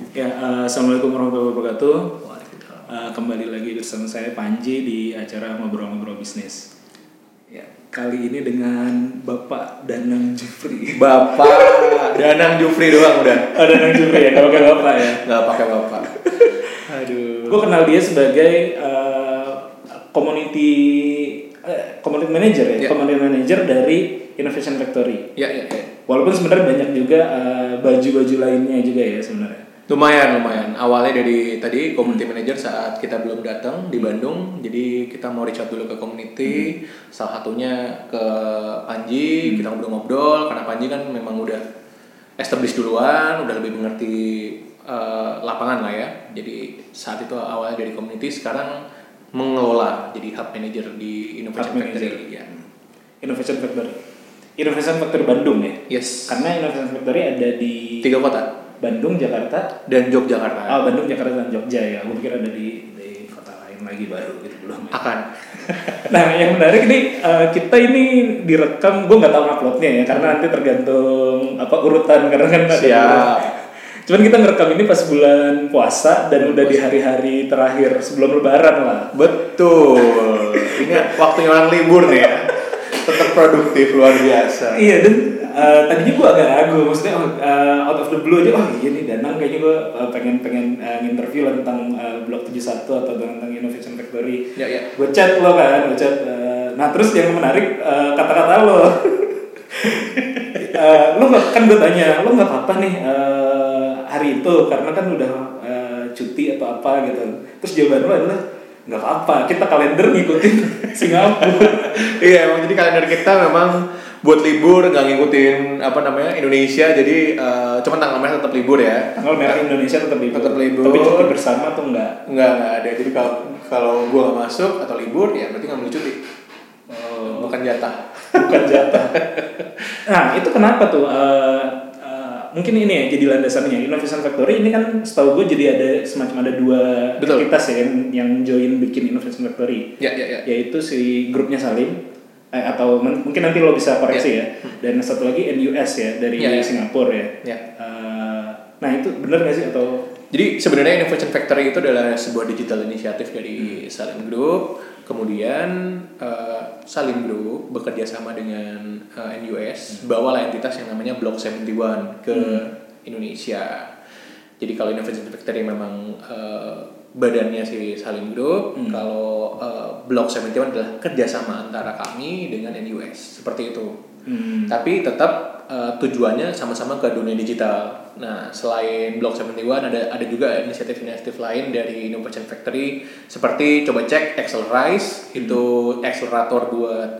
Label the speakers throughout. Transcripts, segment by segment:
Speaker 1: Ya, eh, assalamualaikum warahmatullahi wabarakatuh. Eh, kembali lagi bersama saya Panji di acara ngobrol-ngobrol bisnis. Ya, kali ini dengan Bapak Danang Jufri.
Speaker 2: Bapak Danang Jufri doang udah.
Speaker 1: Oh, Danang Jufri ya, kalau pakai Bapak ya.
Speaker 2: Nggak pakai bapak. Aduh.
Speaker 1: Gue kenal dia sebagai eh, community eh, community manager ya,
Speaker 2: Ya.
Speaker 1: community manager dari Innovation Factory.
Speaker 2: Ya ya ya.
Speaker 1: Walaupun sebenarnya banyak juga baju-baju lainnya juga ya sebenarnya.
Speaker 2: Lumayan lumayan. Awalnya dari tadi community manager saat kita belum datang di Bandung. Jadi kita mau reach out dulu ke community. Salah satunya ke Panji. Kita ngobrol-ngobrol. Karena Panji kan memang udah established duluan, udah lebih mengerti eh, lapangan lah ya. Jadi saat itu awalnya dari community, sekarang mengelola jadi hub manager di Innovation
Speaker 1: Hub manager.
Speaker 2: Factory. Ya.
Speaker 1: Innovation Factory. Innovation Factory Bandung ya.
Speaker 2: Yes.
Speaker 1: Karena Innovation Factory ada di
Speaker 2: Tiga kota
Speaker 1: Bandung, Jakarta.
Speaker 2: dan Yogyakarta.
Speaker 1: Oh, Bandung, Jakarta dan Jogja ya. Gue pikir ada di di kota lain lagi baru gitu belum. ya.
Speaker 2: Akan.
Speaker 1: Nah, yang menarik nih eh, kita ini direkam, gue nggak tahu uploadnya ya, karena nanti tergantung apa urutan karena kan ada
Speaker 2: Siap.
Speaker 1: Cuman kita ngerekam ini pas bulan puasa dan udah di hari-hari terakhir sebelum Lebaran lah.
Speaker 2: Betul. Ini waktunya orang libur nih ya. Tetap produktif luar biasa.
Speaker 1: Iya dan eh, tadinya gue agak ragu, maksudnya eh, out of the blue aja, oh iya nih Danang kayaknya gue pengen pengen eh, nginterview lah tentang eh, Blok 71 atau tentang Innovation Factory.
Speaker 2: Ya ya.
Speaker 1: Gue chat lo kan, gue chat. eh, nah terus yang menarik eh, kata-kata lo. Eh, lo nggak kan gue tanya, lo nggak apa-apa nih eh, hari itu karena kan udah eh, cuti atau apa gitu. Terus jawaban lo adalah nggak apa-apa, kita kalender ngikutin Singapura.
Speaker 2: Iya emang jadi kalender kita memang buat libur nggak ngikutin apa namanya Indonesia jadi eh, cuman tanggal merah tetap libur ya.
Speaker 1: Tanggal merah Indonesia tetap libur.
Speaker 2: Tetap libur.
Speaker 1: Tapi cuti bersama tuh enggak?
Speaker 2: Nggak nggak ada. Jadi kalau kalau gua nggak masuk atau libur ya berarti ngambil cuti.
Speaker 1: Oh,
Speaker 2: Bukan jatah.
Speaker 1: bukan jatah. nah, itu kenapa tuh? eh, mungkin ini ya jadi landasannya Innovation Factory ini kan setahu gue jadi ada semacam ada dua
Speaker 2: Betul.
Speaker 1: entitas ya yang, yang join bikin Innovation Factory
Speaker 2: Ya ya ya.
Speaker 1: yaitu si grupnya Salim eh, atau mungkin nanti lo bisa koreksi ya dan satu lagi NUS ya dari
Speaker 2: Ya, ya.
Speaker 1: Singapura ya.
Speaker 2: Ya.
Speaker 1: Eh, nah itu benar nggak sih atau
Speaker 2: Jadi sebenarnya Innovation Factory itu adalah sebuah digital inisiatif dari Salim Group. Kemudian eh, Salim Group bekerja sama dengan eh, NUS bawalah entitas yang namanya Block 71 ke Indonesia. Jadi kalau Innovation Factory memang eh, badannya si Salim Group, kalau eh, Block 71 adalah kerjasama antara kami dengan NUS seperti itu.
Speaker 1: Hmm.
Speaker 2: Tapi tetap uh, tujuannya sama-sama ke dunia digital. Nah, selain Block 71 ada ada juga inisiatif-inisiatif lain dari Innovation Factory seperti coba cek Accelerize itu akselerator buat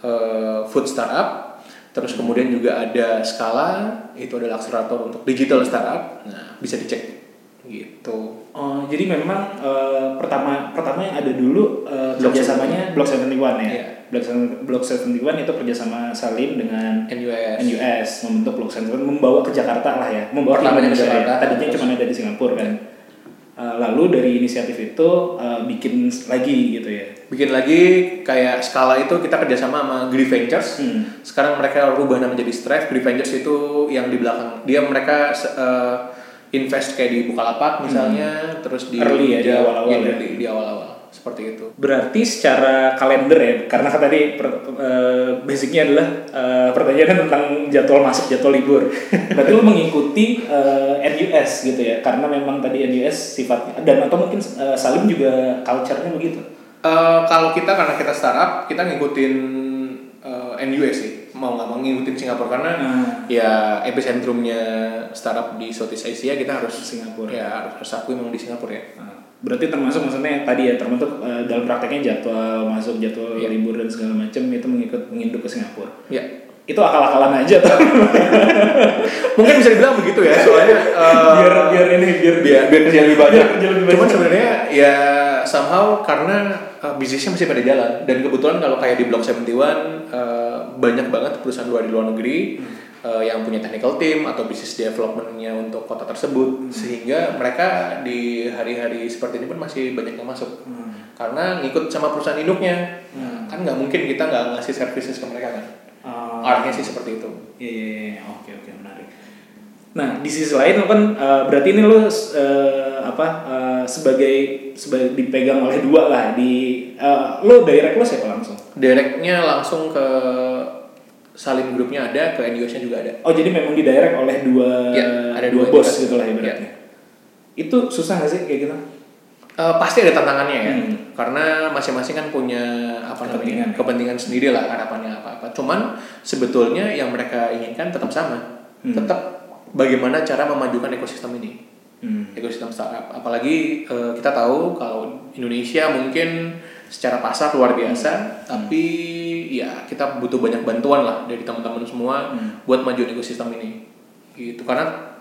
Speaker 2: uh, food startup. Terus kemudian juga ada Scala itu adalah akselerator untuk digital startup. Nah, bisa dicek gitu.
Speaker 1: Oh, jadi memang eh, pertama pertama yang ada dulu eh,
Speaker 2: Block
Speaker 1: kerjasamanya Block 71 ya.
Speaker 2: Iya.
Speaker 1: Block 7 Block 71 itu kerjasama Salim dengan
Speaker 2: NUS.
Speaker 1: NUS membentuk Block 71 membawa ke Jakarta lah ya, membawa ke Indonesia. ya.
Speaker 2: Jakarta.
Speaker 1: Tadinya cuma ada di Singapura kan. Eh, lalu dari inisiatif itu eh, bikin lagi gitu ya.
Speaker 2: Bikin lagi kayak skala itu kita kerjasama sama Green Ventures.
Speaker 1: Hmm.
Speaker 2: Sekarang mereka rubah nama jadi Strive. Green Ventures itu yang di belakang dia mereka eh, invest kayak di Bukalapak misalnya, terus di
Speaker 1: Early ya, di awal-awal
Speaker 2: iya,
Speaker 1: ya.
Speaker 2: di, di awal-awal seperti itu.
Speaker 1: Berarti secara kalender ya, karena kan tadi per- eh, basicnya adalah eh, pertanyaan tentang jadwal masuk, jadwal libur. Berarti lu mengikuti eh, NUS gitu ya, karena memang tadi NUS sifatnya dan atau mungkin eh, Salim juga culture-nya begitu.
Speaker 2: Eh, kalau kita karena kita startup, kita ngikutin eh, NUS sih. Mau nggak mau ngikutin Singapura karena
Speaker 1: Hmm.
Speaker 2: ya epicentrumnya startup di Southeast Asia kita harus
Speaker 1: Singapura.
Speaker 2: Ya harus, harus akui memang di Singapura ya.
Speaker 1: Nah, berarti termasuk maksudnya tadi ya termasuk eh, dalam prakteknya jadwal masuk, jadwal
Speaker 2: Iya.
Speaker 1: libur dan segala macam itu mengikut menginduk ke Singapura.
Speaker 2: Ya.
Speaker 1: Itu akal-akalan aja tuh.
Speaker 2: Mungkin bisa dibilang begitu ya, soalnya eh,
Speaker 1: biar biar ini biar
Speaker 2: biar biar kerja lebih banyak.
Speaker 1: Biar kerja lebih
Speaker 2: Cuman
Speaker 1: banyak.
Speaker 2: sebenarnya ya somehow karena uh, bisnisnya masih pada jalan. Dan kebetulan kalau kayak di Block 71 uh, banyak banget perusahaan luar di luar negeri uh, yang punya technical team atau bisnis developmentnya untuk kota tersebut. Sehingga mereka di hari-hari seperti ini pun masih banyak yang masuk. Karena ngikut sama perusahaan induknya.
Speaker 1: Hmm.
Speaker 2: kan nggak mungkin kita nggak ngasih services ke mereka kan?
Speaker 1: Ah.
Speaker 2: arahnya sih seperti itu.
Speaker 1: Iya, iya, iya. oke oke. Menarik. Nah, di sisi lain kan eh, berarti ini lo eh, apa eh, sebagai sebagai dipegang oleh dua lah di eh, lo direct lo siapa langsung?
Speaker 2: Directnya langsung ke Salim grupnya ada, ke NUS-nya juga ada.
Speaker 1: Oh, jadi memang di direct oleh dua
Speaker 2: Ya, ada
Speaker 1: dua
Speaker 2: dua
Speaker 1: bos
Speaker 2: entitas.
Speaker 1: gitu lah ibaratnya. Itu susah gak sih kayak gitu?
Speaker 2: Eh, pasti ada tantangannya ya,
Speaker 1: Hmm.
Speaker 2: karena masing-masing kan punya apa
Speaker 1: Kepentingan.
Speaker 2: namanya kepentingan sendiri lah harapannya apa-apa. Cuman sebetulnya yang mereka inginkan tetap sama,
Speaker 1: Hmm.
Speaker 2: tetap bagaimana cara memajukan ekosistem ini,
Speaker 1: Hmm.
Speaker 2: ekosistem startup. Apalagi eh, kita tahu kalau Indonesia mungkin secara pasar luar biasa,
Speaker 1: Hmm.
Speaker 2: tapi ya kita butuh banyak bantuan lah dari teman-teman semua
Speaker 1: Hmm.
Speaker 2: buat majuin ekosistem ini. Gitu karena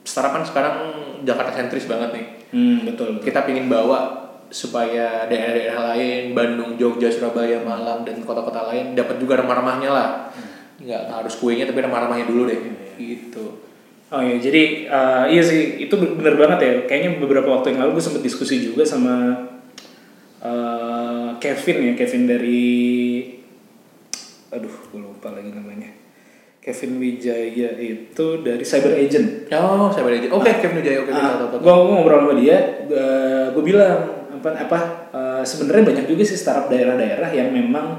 Speaker 2: startup kan sekarang Jakarta sentris banget nih
Speaker 1: Hmm, betul. betul.
Speaker 2: kita pingin bawa supaya daerah-daerah lain Bandung, Jogja, Surabaya, Malang dan kota-kota lain dapat juga remah-remahnya lah nggak nggak harus kuenya tapi remah-remahnya dulu deh gitu
Speaker 1: Oh iya, jadi eh, iya sih itu bener banget ya. Kayaknya beberapa waktu yang lalu gue sempet diskusi juga sama eh, Kevin ya, Kevin dari, aduh, gue lupa lagi namanya. Kevin Wijaya itu dari Cyber Agent.
Speaker 2: oh saya balik oke Kevin Wijaya oke tahu, tahu.
Speaker 1: gue ngobrol sama dia, gue bilang apa apa eh, sebenarnya banyak juga sih startup daerah-daerah yang memang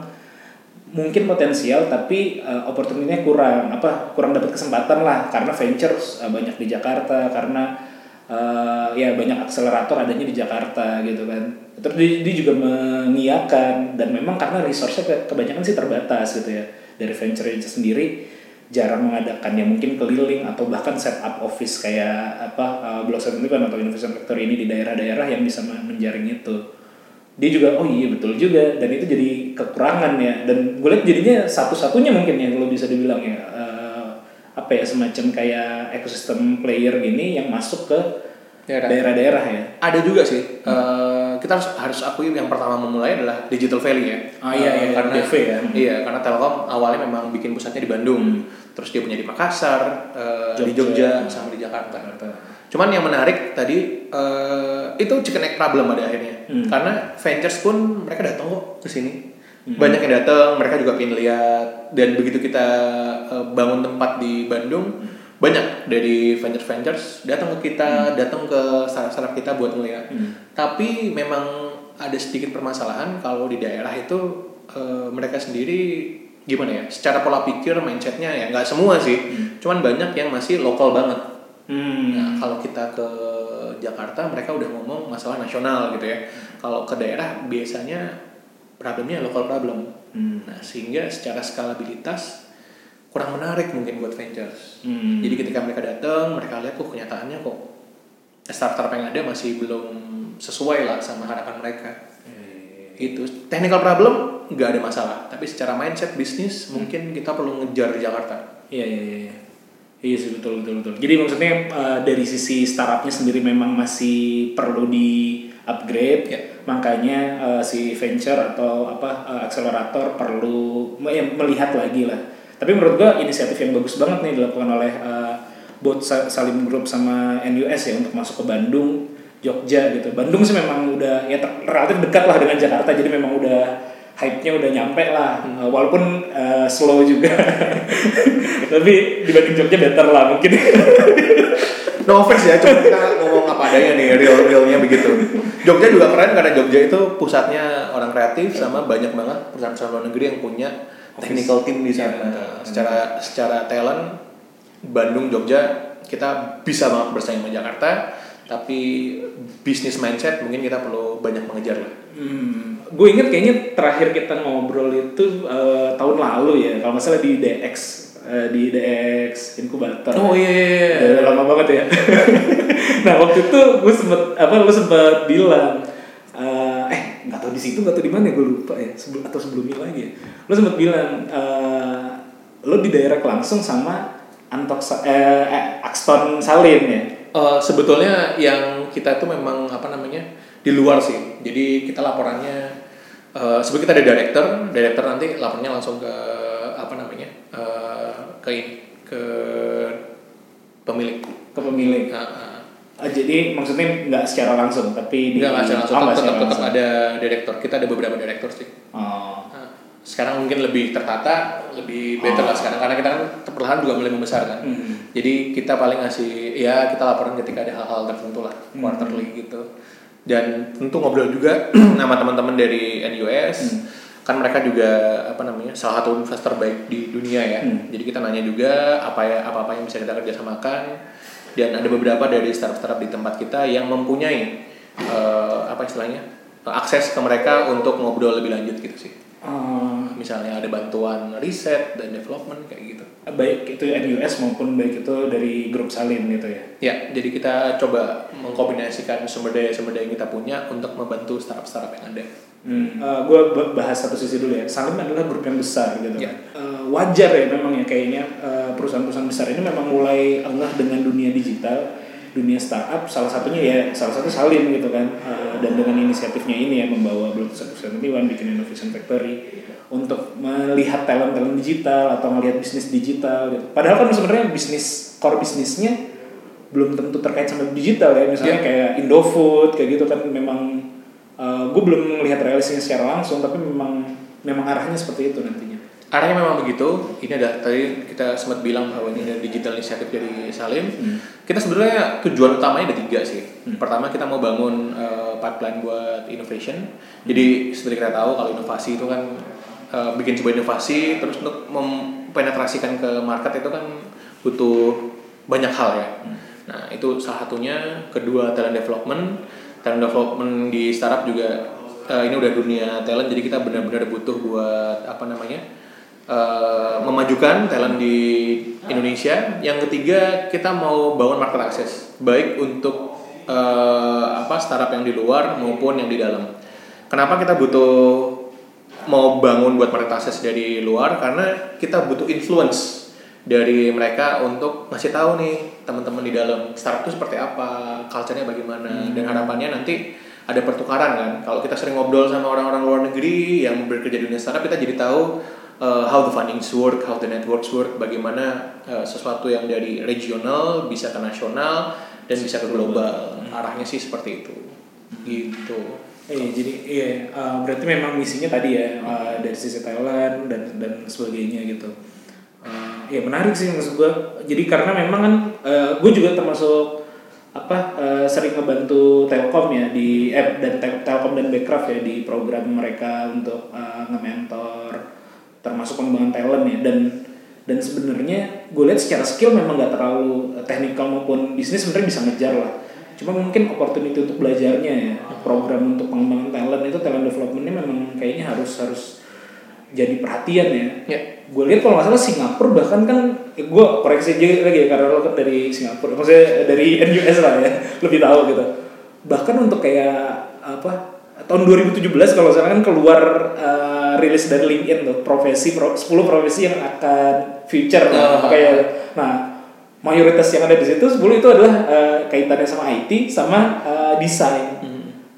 Speaker 1: mungkin potensial tapi uh, opportunity-nya kurang. Apa kurang dapat kesempatan lah karena ventures uh, banyak di Jakarta karena uh, ya banyak akselerator adanya di Jakarta gitu kan. Terus dia, dia juga mengiyakan dan memang karena resource-nya ke- kebanyakan sih terbatas gitu ya. Dari venture itu sendiri jarang mengadakan. Ya mungkin keliling atau bahkan setup office kayak apa uh, Block 71 atau Innovation Factory ini di daerah-daerah yang bisa men- menjaring itu dia juga oh iya betul juga. Dan itu jadi kekurangan ya. Dan gue lihat jadinya satu-satunya mungkin yang lo bisa dibilang ya eh, apa ya semacam kayak ekosistem player gini yang masuk ke
Speaker 2: Daerah.
Speaker 1: daerah-daerah ya.
Speaker 2: Ada juga sih Eh, kita harus harus akui yang pertama memulai adalah Digital Valley ya.
Speaker 1: Ah, iya, iya,
Speaker 2: karena
Speaker 1: DV ya.
Speaker 2: iya karena Telkom awalnya memang bikin pusatnya di Bandung. Terus dia punya di Makassar eh, di Jogja. Sama di Jakarta Cuman yang menarik tadi eh, itu chicken egg problem pada akhirnya.
Speaker 1: Hmm.
Speaker 2: Karena ventures pun mereka datang kok ke sini. Banyak yang datang, mereka juga pengen lihat dan begitu kita eh, bangun tempat di Bandung, banyak dari ventures ventures datang ke kita, datang ke startup-startup kita buat ngeliat.
Speaker 1: Hmm.
Speaker 2: Tapi memang ada sedikit permasalahan kalau di daerah itu eh, mereka sendiri gimana ya? Secara pola pikir mindsetnya ya nggak semua sih, cuman banyak yang masih lokal banget.
Speaker 1: Hmm.
Speaker 2: Nah, kalau kita ke Jakarta, mereka udah ngomong masalah nasional gitu ya. Kalau ke daerah biasanya problemnya local problem.
Speaker 1: Hmm.
Speaker 2: Nah, sehingga secara skalabilitas kurang menarik mungkin buat ventures.
Speaker 1: Hmm.
Speaker 2: Jadi ketika mereka datang, mereka lihat kok kenyataannya kok startup yang ada masih belum sesuai lah sama harapan mereka. Itu technical problem nggak ada masalah, tapi secara mindset bisnis mungkin kita perlu ngejar di Jakarta.
Speaker 1: Iya iya iya. Iya. Iya sih betul betul betul. Jadi maksudnya eh, dari sisi startupnya sendiri memang masih perlu di upgrade.
Speaker 2: Ya.
Speaker 1: Makanya eh, si venture atau apa eh, akselerator perlu ya, melihat lagi lah. Tapi menurut gua inisiatif yang bagus banget nih dilakukan oleh eh, both Sa- Salim Group sama NUS ya untuk masuk ke Bandung, Jogja gitu. Bandung sih memang udah ya relatif dekat lah dengan Jakarta. Jadi memang udah hype-nya udah nyampe lah. Eh, walaupun eh, slow juga. Tapi dibanding Jogja better lah mungkin.
Speaker 2: No offense ya, cuma kita ngomong apa adanya nih, real-realnya begitu. Jogja juga keren karena Jogja itu pusatnya orang kreatif sama banyak banget perusahaan-perusahaan luar negeri yang punya technical team di sana.
Speaker 1: Iya, betul.
Speaker 2: secara secara talent Bandung, Jogja kita bisa banget bersaing sama Jakarta, tapi bisnis mindset mungkin kita perlu banyak mengejar lah.
Speaker 1: Hmm, gue inget kayaknya terakhir kita ngobrol itu eh, tahun lalu ya, kalau nggak salah di DX eh, di DX inkubator.
Speaker 2: Oh iya iya iya.
Speaker 1: Lama banget ya. nah waktu itu gue sempet apa lu sempet bilang eh, eh nggak tahu di situ nggak tahu di mana gue lupa ya sebelum atau sebelumnya lagi ya. Lu sempet bilang eh, lu di direct langsung sama Antok eh, eh, Axton Salim ya.
Speaker 2: Eh, sebetulnya yang kita itu memang apa namanya di luar sih. Jadi kita laporannya eh sebelum kita ada director, director nanti lapornya langsung ke apa namanya eh, ke ini ke pemilik.
Speaker 1: ke pemilik.
Speaker 2: Nah, nah.
Speaker 1: Ah, jadi maksudnya nggak secara langsung tapi di
Speaker 2: nggak secara langsung,
Speaker 1: Oh,
Speaker 2: tetap,
Speaker 1: secara
Speaker 2: tetap, tetap ada direktur. Kita ada beberapa direktur sih.
Speaker 1: Oh.
Speaker 2: Nah, sekarang mungkin lebih tertata lebih better lah sekarang karena kita kan perlahan juga mulai membesar kan
Speaker 1: Hmm.
Speaker 2: jadi kita paling ngasih ya kita laporan ketika ada hal-hal tertentu lah
Speaker 1: Hmm.
Speaker 2: quarterly gitu dan tentu ngobrol juga sama teman-teman dari NUS
Speaker 1: Hmm.
Speaker 2: kan mereka juga apa namanya salah satu investor baik di dunia ya
Speaker 1: Hmm.
Speaker 2: jadi kita nanya juga apa ya apa apa yang bisa kita kerjasamakan dan ada beberapa dari startup-startup di tempat kita yang mempunyai eh, apa istilahnya akses ke mereka untuk ngobrol lebih lanjut gitu sih
Speaker 1: Eh,
Speaker 2: misalnya ada bantuan riset dan development kayak gitu
Speaker 1: baik itu NUS maupun baik itu dari grup Salim gitu ya.
Speaker 2: ya jadi kita coba mengkombinasikan sumber daya sumber daya yang kita punya untuk membantu startup startup yang ada
Speaker 1: Hmm. gue bahas satu sisi dulu ya. Salim adalah grup yang besar gitu.
Speaker 2: Ya.
Speaker 1: kan. Eh, wajar ya memang ya kayaknya eh, perusahaan-perusahaan besar ini memang mulai engah dengan dunia digital, dunia startup. Salah satunya ya salah satu Salim gitu kan. Eh, dan dengan inisiatifnya ini ya membawa Blue 71 bikin Innovation Factory untuk melihat talent-talent digital atau melihat bisnis digital gitu. Padahal kan sebenarnya bisnis core bisnisnya belum tentu terkait sama digital ya misalnya
Speaker 2: Ya.
Speaker 1: kayak Indofood kayak gitu kan memang gue belum melihat realisasinya secara langsung tapi memang memang arahnya seperti itu nantinya
Speaker 2: arahnya memang begitu. Ini ada tadi kita sempat bilang bahwa ini ada digital inisiatif dari Salim. Kita sebenarnya tujuan utamanya ada tiga sih. Pertama kita mau bangun eh, pipeline buat innovation. Jadi seperti kita tahu kalau inovasi itu kan eh, bikin sebuah inovasi terus untuk mempenetrasikan ke market itu kan butuh banyak hal ya. Nah itu salah satunya. Kedua talent development. Talent development di startup juga eh, ini udah dunia talent jadi kita benar-benar butuh buat apa namanya eh, memajukan talent di Indonesia. Yang ketiga kita mau bangun market access baik untuk eh, apa startup yang di luar maupun yang di dalam. Kenapa kita butuh mau bangun buat market access dari luar? Karena kita butuh influence dari mereka untuk ngasih tahu nih teman-teman di dalam startup itu seperti apa, culture-nya bagaimana dan harapannya nanti ada pertukaran kan. Kalau kita sering ngobrol sama orang-orang luar negeri yang bekerja di dunia startup kita jadi tahu uh, how the fundings work, how the networks work, bagaimana uh, sesuatu yang dari regional bisa ke nasional dan bisa ke global. Arahnya sih seperti itu. Gitu.
Speaker 1: Iya, jadi iya eh, berarti memang misinya tadi ya eh, dari sisi talent dan dan sebagainya gitu. Eh, ya menarik sih maksud gue. Jadi karena memang kan gue juga termasuk apa eh, sering ngebantu Telkom ya di eh, dan Tel- Telkom dan Backcraft ya di program mereka untuk eh, nge-mentor termasuk pengembangan talent ya. Dan dan sebenarnya gue lihat secara skill memang nggak terlalu eh, technical maupun bisnis sebenarnya bisa ngejar lah. Cuma mungkin opportunity untuk belajarnya ya. Program untuk pengembangan talent itu talent developmentnya memang kayaknya harus harus jadi perhatian ya.
Speaker 2: Ya.
Speaker 1: gue lihat kalau nggak salah Singapura bahkan kan eh, gue koreksi aja lagi ya karena lo kan dari Singapura maksudnya dari NUS lah ya lebih tahu gitu. Bahkan untuk kayak apa tahun 2017 kalau sekarang kan keluar rilis dari LinkedIn tuh profesi pro, 10 profesi yang akan future.
Speaker 2: Oh.
Speaker 1: kayak nah. mayoritas yang ada di situ 10 itu adalah eh, kaitannya sama IT sama eh, desain.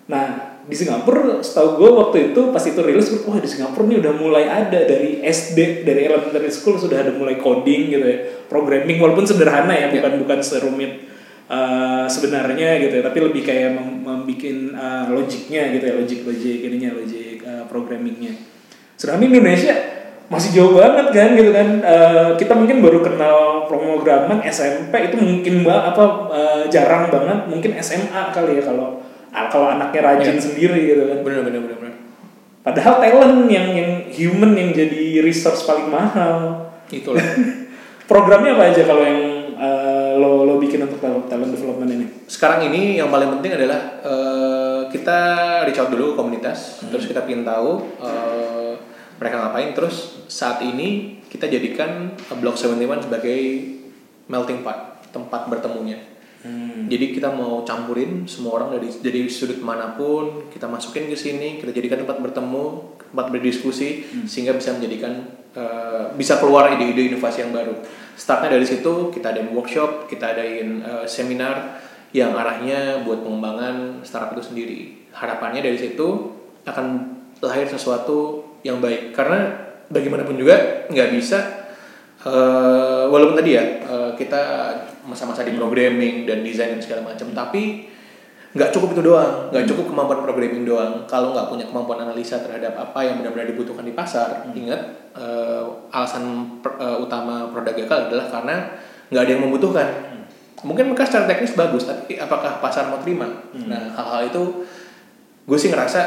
Speaker 1: Nah, di Singapura setahu gue waktu itu pas itu rilis wah di Singapura nih udah mulai ada dari SD dari elementary school sudah ada mulai coding gitu ya programming walaupun sederhana ya bukan bukan serumit uh, sebenarnya gitu ya tapi lebih kayak mem membikin uh, logiknya gitu ya logik logik ininya logik uh, programmingnya sedangkan di Indonesia masih jauh banget kan gitu kan Uh, kita mungkin baru kenal pemrograman SMP itu mungkin mbak apa uh, jarang banget mungkin SMA kali ya kalau ah, kalau anaknya rajin
Speaker 2: Iya.
Speaker 1: sendiri gitu kan
Speaker 2: Benar benar benar benar.
Speaker 1: padahal talent yang yang human yang jadi resource paling mahal
Speaker 2: Itulah.
Speaker 1: programnya apa aja kalau yang uh, lo lo bikin untuk talent, talent development ini
Speaker 2: sekarang ini yang paling penting adalah eh, kita reach out dulu ke komunitas, terus kita pingin tahu eh, mereka ngapain, terus saat ini kita jadikan eh, Block 71 sebagai melting pot, tempat bertemunya. Jadi kita mau campurin semua orang dari dari sudut mana pun, kita masukin ke sini, kita jadikan tempat bertemu, tempat berdiskusi, sehingga bisa menjadikan eh, bisa keluar ide-ide inovasi yang baru. Startnya dari situ, kita adain workshop, kita adain eh, seminar yang arahnya buat pengembangan startup itu sendiri. Harapannya dari situ akan lahir sesuatu yang baik, karena bagaimanapun juga nggak bisa Eh, walaupun tadi ya eh, kita masa-masa di programming dan desain dan segala macam, tapi nggak cukup itu doang. Nggak cukup kemampuan programming doang. Kalau nggak punya kemampuan analisa terhadap apa yang benar-benar dibutuhkan di pasar ingat eh, alasan per- eh, utama produk gagal adalah karena nggak ada yang membutuhkan. Mungkin mereka secara teknis bagus tapi apakah pasar mau terima? Nah hal-hal itu gue sih ngerasa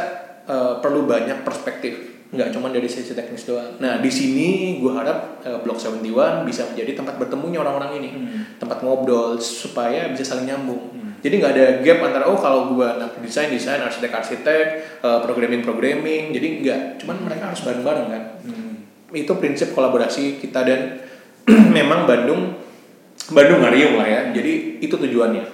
Speaker 2: eh, perlu banyak perspektif nggak cuma dari sisi teknis doang. Nah di sini gue harap eh, Block 71 bisa menjadi tempat bertemunya orang-orang ini. Tempat ngobrol supaya bisa saling nyambung. Jadi nggak ada gap antara oh kalau gue anak desain desain arsitek arsitek programming programming. Jadi nggak. Cuman mereka harus bareng bareng kan itu prinsip kolaborasi kita dan memang Bandung Bandung ngariung lah ya. Jadi itu tujuannya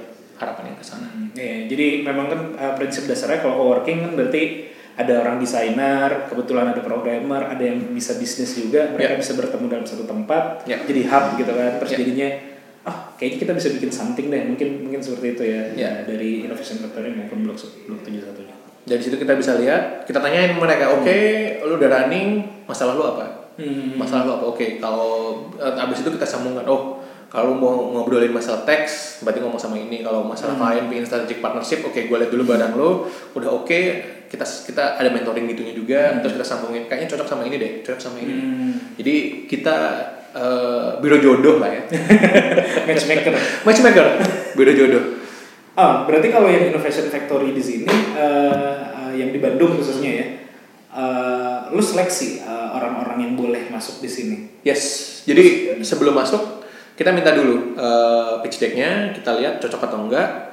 Speaker 2: harapannya ke sana.
Speaker 1: Iya, jadi memang kan uh, prinsip dasarnya kalau co-working kan berarti ada orang desainer, kebetulan ada programmer, ada yang bisa bisnis juga, mereka bisa bertemu dalam satu tempat,
Speaker 2: Ya.
Speaker 1: jadi hub gitu kan, terus
Speaker 2: Ya.
Speaker 1: jadinya ah kayaknya kita bisa bikin something deh, mungkin mungkin seperti itu ya,
Speaker 2: Ya.
Speaker 1: dari Innovation Factory maupun blok blok tujuh satunya.
Speaker 2: dari situ kita bisa lihat kita tanyain mereka oke lu udah running masalah lu apa
Speaker 1: Hmm.
Speaker 2: masalah lu apa oke kalau eh, abis itu kita sambungkan oh kalau mau ngobrolin masalah teks berarti ngomong sama ini kalau masalah klien pengen strategic partnership oke gue lihat dulu barang lu udah oke kita kita ada mentoring gitunya juga terus kita sambungin kayaknya cocok sama ini deh cocok sama ini
Speaker 1: Hmm.
Speaker 2: jadi kita eh, biro jodoh lah ya
Speaker 1: Matchmaker.
Speaker 2: matchmaker biro jodoh
Speaker 1: Ah, berarti kalau yang Innovation Factory di sini, eh, eh, yang di Bandung khususnya ya, eh, lu seleksi eh, orang-orang yang boleh masuk di sini.
Speaker 2: Yes, jadi sebelum masuk kita minta dulu eh, pitch decknya, kita lihat cocok atau enggak.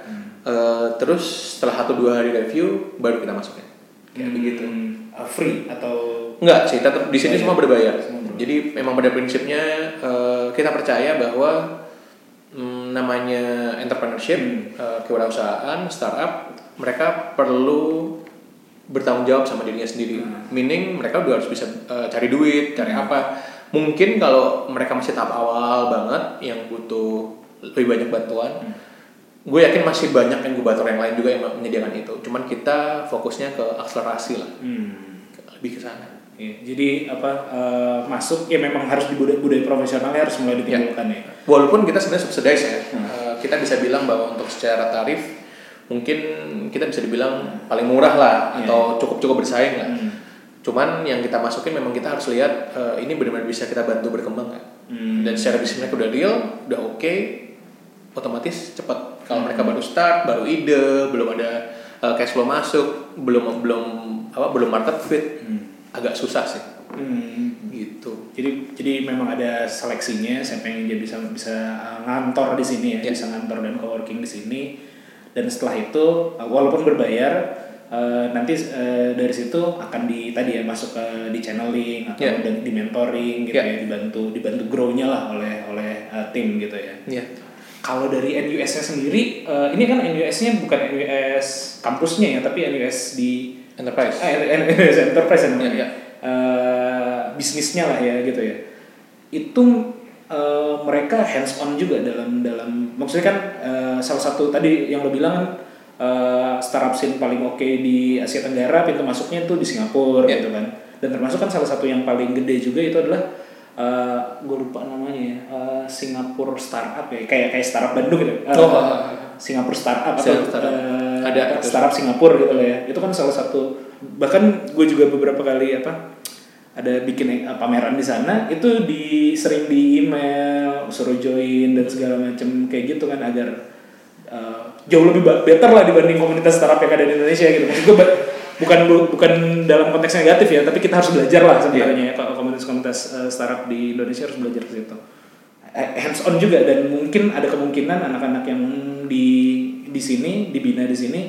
Speaker 2: Eh, terus setelah satu dua hari review baru kita masukin. Kayak begitu.
Speaker 1: Hmm, eh, free atau
Speaker 2: Enggak sih, tetap di sini semua berbayar.
Speaker 1: Semua berbayar.
Speaker 2: Jadi memang pada prinsipnya eh, kita percaya bahwa mm, namanya entrepreneurship, eh, kewirausahaan, startup, mereka perlu bertanggung jawab sama dirinya sendiri. Meaning mereka udah harus bisa eh, cari duit, cari apa. Mungkin kalau mereka masih tahap awal banget yang butuh lebih banyak bantuan, gue yakin masih banyak inkubator yang lain juga yang menyediakan itu. Cuman kita fokusnya ke akselerasi lah,
Speaker 1: Hmm.
Speaker 2: lebih ke sana.
Speaker 1: Iya, jadi apa eh, masuk ya memang harus di budaya, budaya profesionalnya harus mulai ditimbulkan ya.
Speaker 2: Walaupun kita sebenarnya subsidize ya, Eh, kita bisa bilang bahwa untuk secara tarif mungkin kita bisa dibilang paling murah lah
Speaker 1: Iya.
Speaker 2: atau cukup cukup bersaing lah.
Speaker 1: Hmm.
Speaker 2: Cuman yang kita masukin memang kita harus lihat eh, ini benar-benar bisa kita bantu berkembang kan.
Speaker 1: Hmm.
Speaker 2: Dan secara bisnis mereka udah real, udah oke, otomatis cepat. Kalau mereka baru start, baru ide, belum ada eh, cash flow masuk, belum belum apa belum market fit,
Speaker 1: Hmm.
Speaker 2: agak susah sih.
Speaker 1: Hmm.
Speaker 2: Gitu.
Speaker 1: Jadi jadi memang ada seleksinya siapa yang dia bisa bisa uh, ngantor di sini ya,
Speaker 2: Ya.
Speaker 1: bisa ngantor dan coworking di sini. Dan setelah itu uh, walaupun berbayar uh, nanti uh, dari situ akan di tadi ya masuk ke di channeling atau dan di mentoring gitu
Speaker 2: Ya.
Speaker 1: ya, dibantu dibantu grow-nya lah oleh oleh uh, tim gitu ya.
Speaker 2: Iya.
Speaker 1: Kalau dari NUS-nya sendiri, uh, ini kan NUS-nya bukan NUS kampusnya ya, tapi NUS di
Speaker 2: Enterprise.
Speaker 1: eh, NUS Enterprise ya namanya.
Speaker 2: Iya, iya.
Speaker 1: Eh, bisnisnya lah ya gitu ya. Itu eh, mereka hands on juga dalam dalam maksudnya kan eh, salah satu tadi yang lo bilang kan eh, startup scene paling oke di Asia Tenggara pintu masuknya itu di Singapura
Speaker 2: Iya.
Speaker 1: gitu kan. Dan termasuk kan salah satu yang paling gede juga itu adalah eh gue lupa namanya ya eh, Singapura startup ya kayak kayak startup Bandung gitu. Eh,
Speaker 2: Oh.
Speaker 1: Singapura startup atau
Speaker 2: startup.
Speaker 1: eh,
Speaker 2: Ada,
Speaker 1: startup Singapura gitu lah ya. Itu kan salah satu bahkan gue juga beberapa kali apa ada bikin pameran di sana itu di sering di email suruh join dan segala macam kayak gitu kan agar eh, jauh lebih better lah dibanding komunitas startup yang ada di Indonesia gitu. Maksud gue bukan bu- bukan dalam konteks negatif ya, tapi kita harus belajar lah sebenarnya ya kalau komunitas-komunitas eh, startup di Indonesia harus belajar ke situ. Eh, Hands on juga dan mungkin ada kemungkinan anak-anak yang di di sini dibina di sini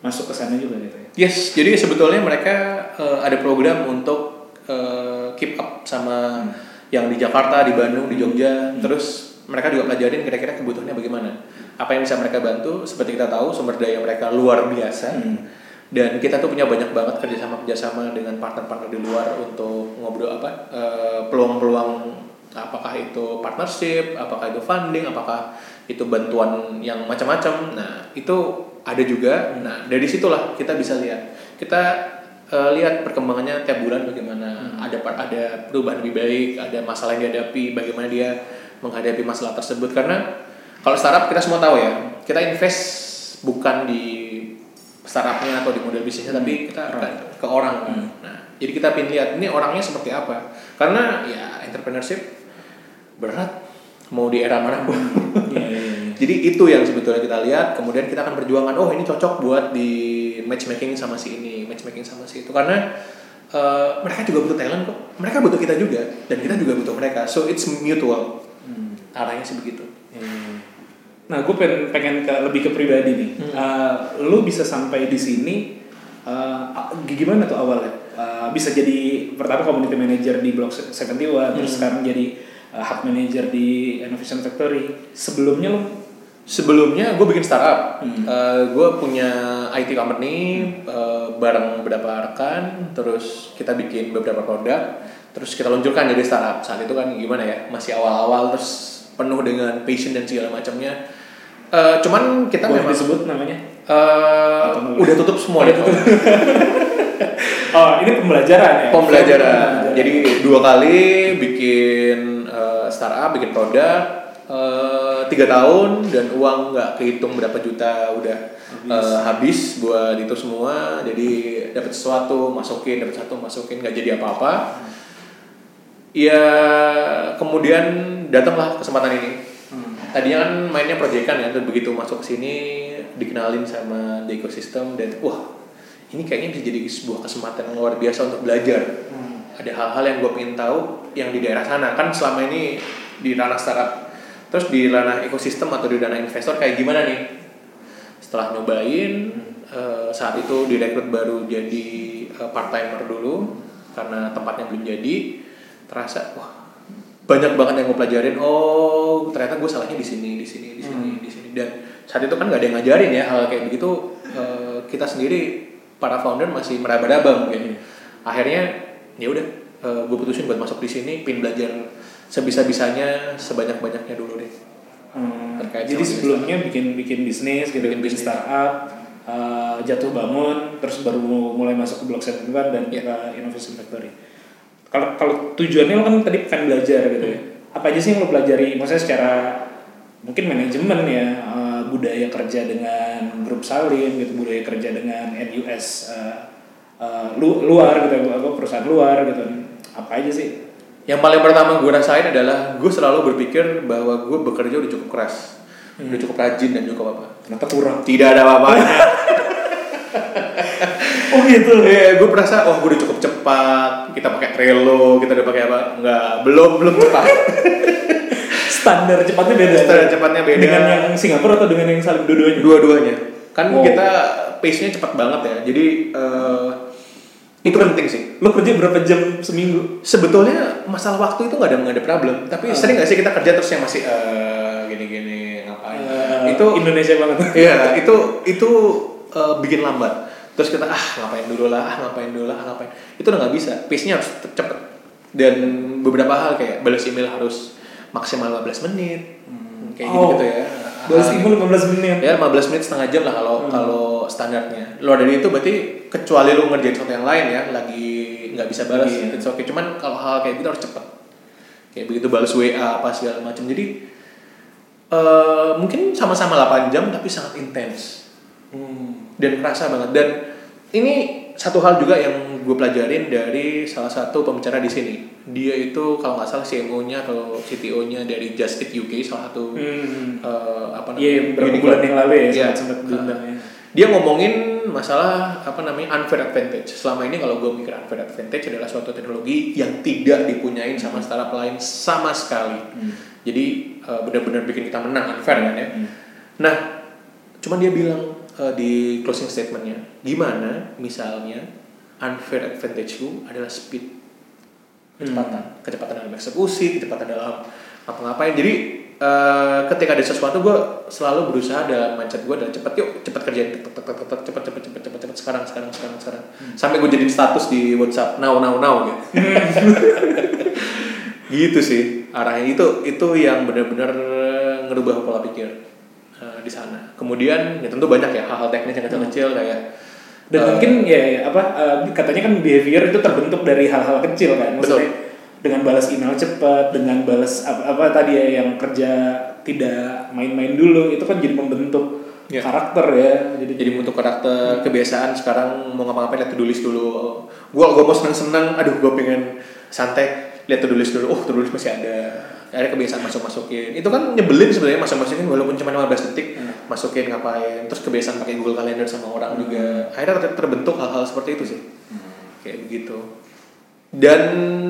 Speaker 1: masuk ke sana juga gitu ya.
Speaker 2: Yes, jadi sebetulnya mereka eh, ada program untuk eh, keep up sama yang di Jakarta, di Bandung, di Jogja. Terus mereka juga pelajarin kira-kira kebutuhannya bagaimana. Apa yang bisa mereka bantu? Seperti kita tahu sumber daya mereka luar biasa. Dan kita tuh punya banyak banget kerjasama kerjasama dengan partner-partner di luar untuk ngobrol apa eh, peluang-peluang apakah itu partnership, apakah itu funding, apakah itu bantuan yang macam-macam. Nah, itu ada juga. Nah, dari situlah kita bisa lihat. Kita eh, lihat perkembangannya tiap bulan bagaimana ada par- ada perubahan lebih baik, ada masalah yang dihadapi, bagaimana dia menghadapi masalah tersebut karena kalau startup kita semua tahu ya, kita invest bukan di startupnya atau di model bisnisnya tapi kita ke, ke orang kan. Nah, jadi kita pin lihat ini orangnya seperti apa. Karena ya entrepreneurship berat mau di era mana pun.
Speaker 1: Iya, iya, iya.
Speaker 2: Jadi itu yang sebetulnya kita lihat, kemudian kita akan perjuangan, oh ini cocok buat di matchmaking sama si ini, matchmaking sama si itu, karena eh, mereka juga butuh talent kok, mereka butuh kita juga, dan kita juga butuh mereka, so it's mutual,
Speaker 1: Hmm.
Speaker 2: arahnya sih begitu.
Speaker 1: Nah, gue pengen, pengen ke lebih ke pribadi nih.
Speaker 2: Hmm.
Speaker 1: Uh, lu bisa sampai di sini, uh, gimana tuh awalnya? Uh, bisa jadi pertama community manager di Blok 71, terus
Speaker 2: Hmm.
Speaker 1: sekarang jadi uh, hub manager di Innovation Factory. Sebelumnya lu
Speaker 2: Sebelumnya gue bikin startup,
Speaker 1: Hmm.
Speaker 2: gue punya IT company eh, bareng beberapa rekan, terus kita bikin beberapa produk, terus kita luncurkan jadi startup. Saat itu kan gimana ya, masih awal-awal terus penuh dengan passion dan segala macamnya. Eh, cuman kita
Speaker 1: boleh
Speaker 2: memang
Speaker 1: disebut namanya? Atau nggak
Speaker 2: udah tutup semua
Speaker 1: Udah. Oh, ini pembelajaran ya?
Speaker 2: Pembelajaran. Jadi dua kali bikin eh, startup, bikin produk, eh, tiga tahun dan uang nggak kehitung berapa juta udah eh, habis buat itu semua. Jadi dapat sesuatu masukin, dapat satu masukin nggak jadi apa-apa. Ya kemudian datanglah kesempatan ini.
Speaker 1: Hmm.
Speaker 2: Tadinya kan mainnya proyekan ya, dan begitu masuk sini dikenalin sama the ecosystem dan wah ini kayaknya bisa jadi sebuah kesempatan yang luar biasa untuk belajar.
Speaker 1: Hmm.
Speaker 2: Ada hal-hal yang gue pengen tahu yang di daerah sana kan selama ini di ranah startup, terus di ranah ekosistem atau di ranah investor kayak gimana nih? Setelah nyobain eh, saat itu direkrut baru jadi part timer dulu karena tempatnya belum jadi, terasa wah banyak banget yang gue pelajarin oh ternyata gue salahnya di sini di sini di sini di sini. Dan saat itu kan gak ada yang ngajarin ya hal kayak begitu eh, kita sendiri para founder masih meraba-raba mungkin. Akhirnya ya udah gue putusin buat masuk di sini pin belajar sebisa-bisanya sebanyak-banyaknya dulu deh.
Speaker 1: Hmm,
Speaker 2: Terkait
Speaker 1: jadi sebelumnya bikin bikin bisnis, gitu,
Speaker 2: Bikin
Speaker 1: bikin
Speaker 2: bisnis.
Speaker 1: startup, uh, jatuh bangun, terus baru mulai masuk ke Block 71 dan
Speaker 2: Iya.
Speaker 1: ke Innovation Factory. Kalau kalau tujuannya lo kan tadi pengen belajar gitu ya. Apa aja sih yang lo pelajari? Maksudnya secara mungkin manajemen ya, uh, budaya kerja dengan grup salin gitu, budaya kerja dengan NUS uh, uh, lu, luar gitu, apa perusahaan luar gitu. Apa aja sih?
Speaker 2: yang paling pertama gue rasain adalah gue selalu berpikir bahwa gue bekerja udah cukup keras udah cukup rajin dan cukup apa
Speaker 1: Ternyata kurang.
Speaker 2: tidak ada apa-apanya
Speaker 1: Oh gitu.
Speaker 2: Iya, gue merasa oh gue udah cukup cepat. Kita pakai Trello, kita udah pakai apa? Enggak, belum belum cepat.
Speaker 1: Standar cepatnya beda.
Speaker 2: Standar cepatnya beda.
Speaker 1: Dengan yang Singapura atau dengan yang saling dua-duanya?
Speaker 2: Dua-duanya. Kan
Speaker 1: Wow.
Speaker 2: kita pace-nya cepat banget ya. Jadi eh, itu penting sih.
Speaker 1: Lo kerja berapa jam seminggu?
Speaker 2: Sebetulnya masalah waktu itu nggak ada nggak ada problem. Tapi
Speaker 1: Ah.
Speaker 2: sering nggak sih kita kerja terus yang masih eh, gini-gini ngapain?
Speaker 1: Eh,
Speaker 2: itu
Speaker 1: Indonesia banget.
Speaker 2: Iya, itu itu eh, bikin lambat. Terus kita ah ngapain dulu lah, ah ngapain dulu lah, ah ngapain. Itu udah nggak bisa. Pace-nya harus tetap cepet. Dan beberapa hal kayak balas email harus maksimal 15 menit. Kayak
Speaker 1: Oh,
Speaker 2: gitu, gitu ya.
Speaker 1: Balas
Speaker 2: Hal-
Speaker 1: email 15 menit.
Speaker 2: Ya 15 menit setengah jam lah kalau
Speaker 1: Hmm.
Speaker 2: kalau standarnya. Luar dari itu berarti kecuali lu ngerjain sesuatu yang lain ya, lagi nggak bisa balas,
Speaker 1: Iya.
Speaker 2: it's okay. Cuman kalau hal kayak gitu harus cepet. Kayak begitu balas WA apa segala macam. Jadi eh mungkin sama-sama 8 jam tapi sangat intens
Speaker 1: Hmm.
Speaker 2: Dan kerasa banget dan ini satu hal juga yang gue pelajarin dari salah satu pembicara di sini dia itu kalau nggak salah CMO-nya atau CTO-nya dari Just Eat UK salah satu
Speaker 1: Hmm.
Speaker 2: eh, apa
Speaker 1: Iya, beberapa
Speaker 2: unicorn.
Speaker 1: bulan yang lalu ya,
Speaker 2: Iya.
Speaker 1: sempat diundang ya.
Speaker 2: dia ngomongin masalah apa namanya unfair advantage selama ini kalau gue mikir unfair advantage adalah suatu teknologi yang tidak dipunyain sama startup lain sama sekali
Speaker 1: Hmm.
Speaker 2: jadi eh, benar-benar bikin kita menang unfair kan ya
Speaker 1: Hmm.
Speaker 2: Nah, cuman dia bilang eh, di closing statementnya, gimana misalnya unfair advantage lu adalah speed, kecepatan, kecepatan dalam eksekusi, kecepatan dalam apa-ngapain. Jadi eh, ketika ada sesuatu gue selalu berusaha dalam mindset gue adalah cepet yuk cepet kerjain. Tek, tek, cepet cepet cepet cepet cepet sekarang sekarang sekarang sekarang. Sampai gue jadiin status di WhatsApp now now now gitu. gitu sih arahnya. Itu itu yang benar-benar ngerubah pola pikir eh, di sana kemudian ya tentu banyak ya hal-hal teknis yang kecil-kecil kayak
Speaker 1: Dan
Speaker 2: eh,
Speaker 1: mungkin ya, ya, apa eh, katanya kan behavior itu terbentuk dari hal-hal kecil kan. Maksudnya dengan balas email cepat, dengan balas apa, apa tadi ya yang kerja tidak main-main dulu itu kan jadi membentuk
Speaker 2: Iya.
Speaker 1: karakter ya. Jadi
Speaker 2: jadi bentuk karakter kebiasaan sekarang mau ngapa-ngapain lihat to do list dulu gua gua mau seneng-seneng aduh gua pengen santai lihat to list dulu. Oh to list masih ada. Ada kebiasaan masuk masukin itu kan nyebelin sebenarnya masuk masukin walaupun cuma 15 detik
Speaker 1: Hmm.
Speaker 2: masukin ngapain. Terus kebiasaan pakai Google Calendar sama orang juga. Akhirnya ter- terbentuk hal-hal seperti itu sih. Kayak begitu. Dan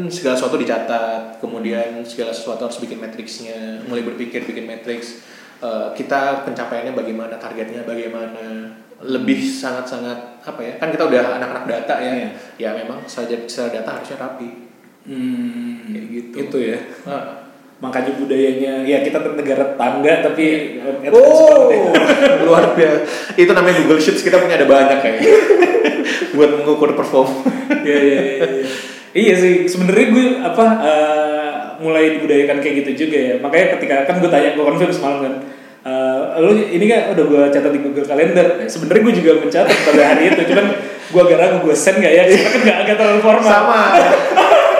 Speaker 2: segala sesuatu dicatat. Kemudian segala sesuatu harus bikin matriksnya. Mulai berpikir bikin matriks. Eh, kita pencapaiannya bagaimana targetnya bagaimana. Lebih sangat-sangat apa ya kan kita udah anak-anak data ya.
Speaker 1: Iya.
Speaker 2: ya memang secara, secara data harusnya rapi
Speaker 1: Hmm,
Speaker 2: Kayak gitu.
Speaker 1: Itu ya.
Speaker 2: Ah.
Speaker 1: Makanya budayanya ya kita negara tetangga tapi eh,
Speaker 2: oh luar biasa itu namanya Google Sheets kita punya ada banyak kayak buat mengukur perform
Speaker 1: Iya iya iya. iya. Iya sih, sebenarnya gue apa eh, mulai dibudayakan kayak gitu juga ya. Makanya ketika kan gue tanya gue konfirm semalam kan, eh, lu ini kan udah gue catat di Google Calendar. Nah, sebenarnya gue juga mencatat pada hari itu, cuman gue agak ragu gue send gak ya? Karena kan gak agak terlalu formal.
Speaker 2: sama.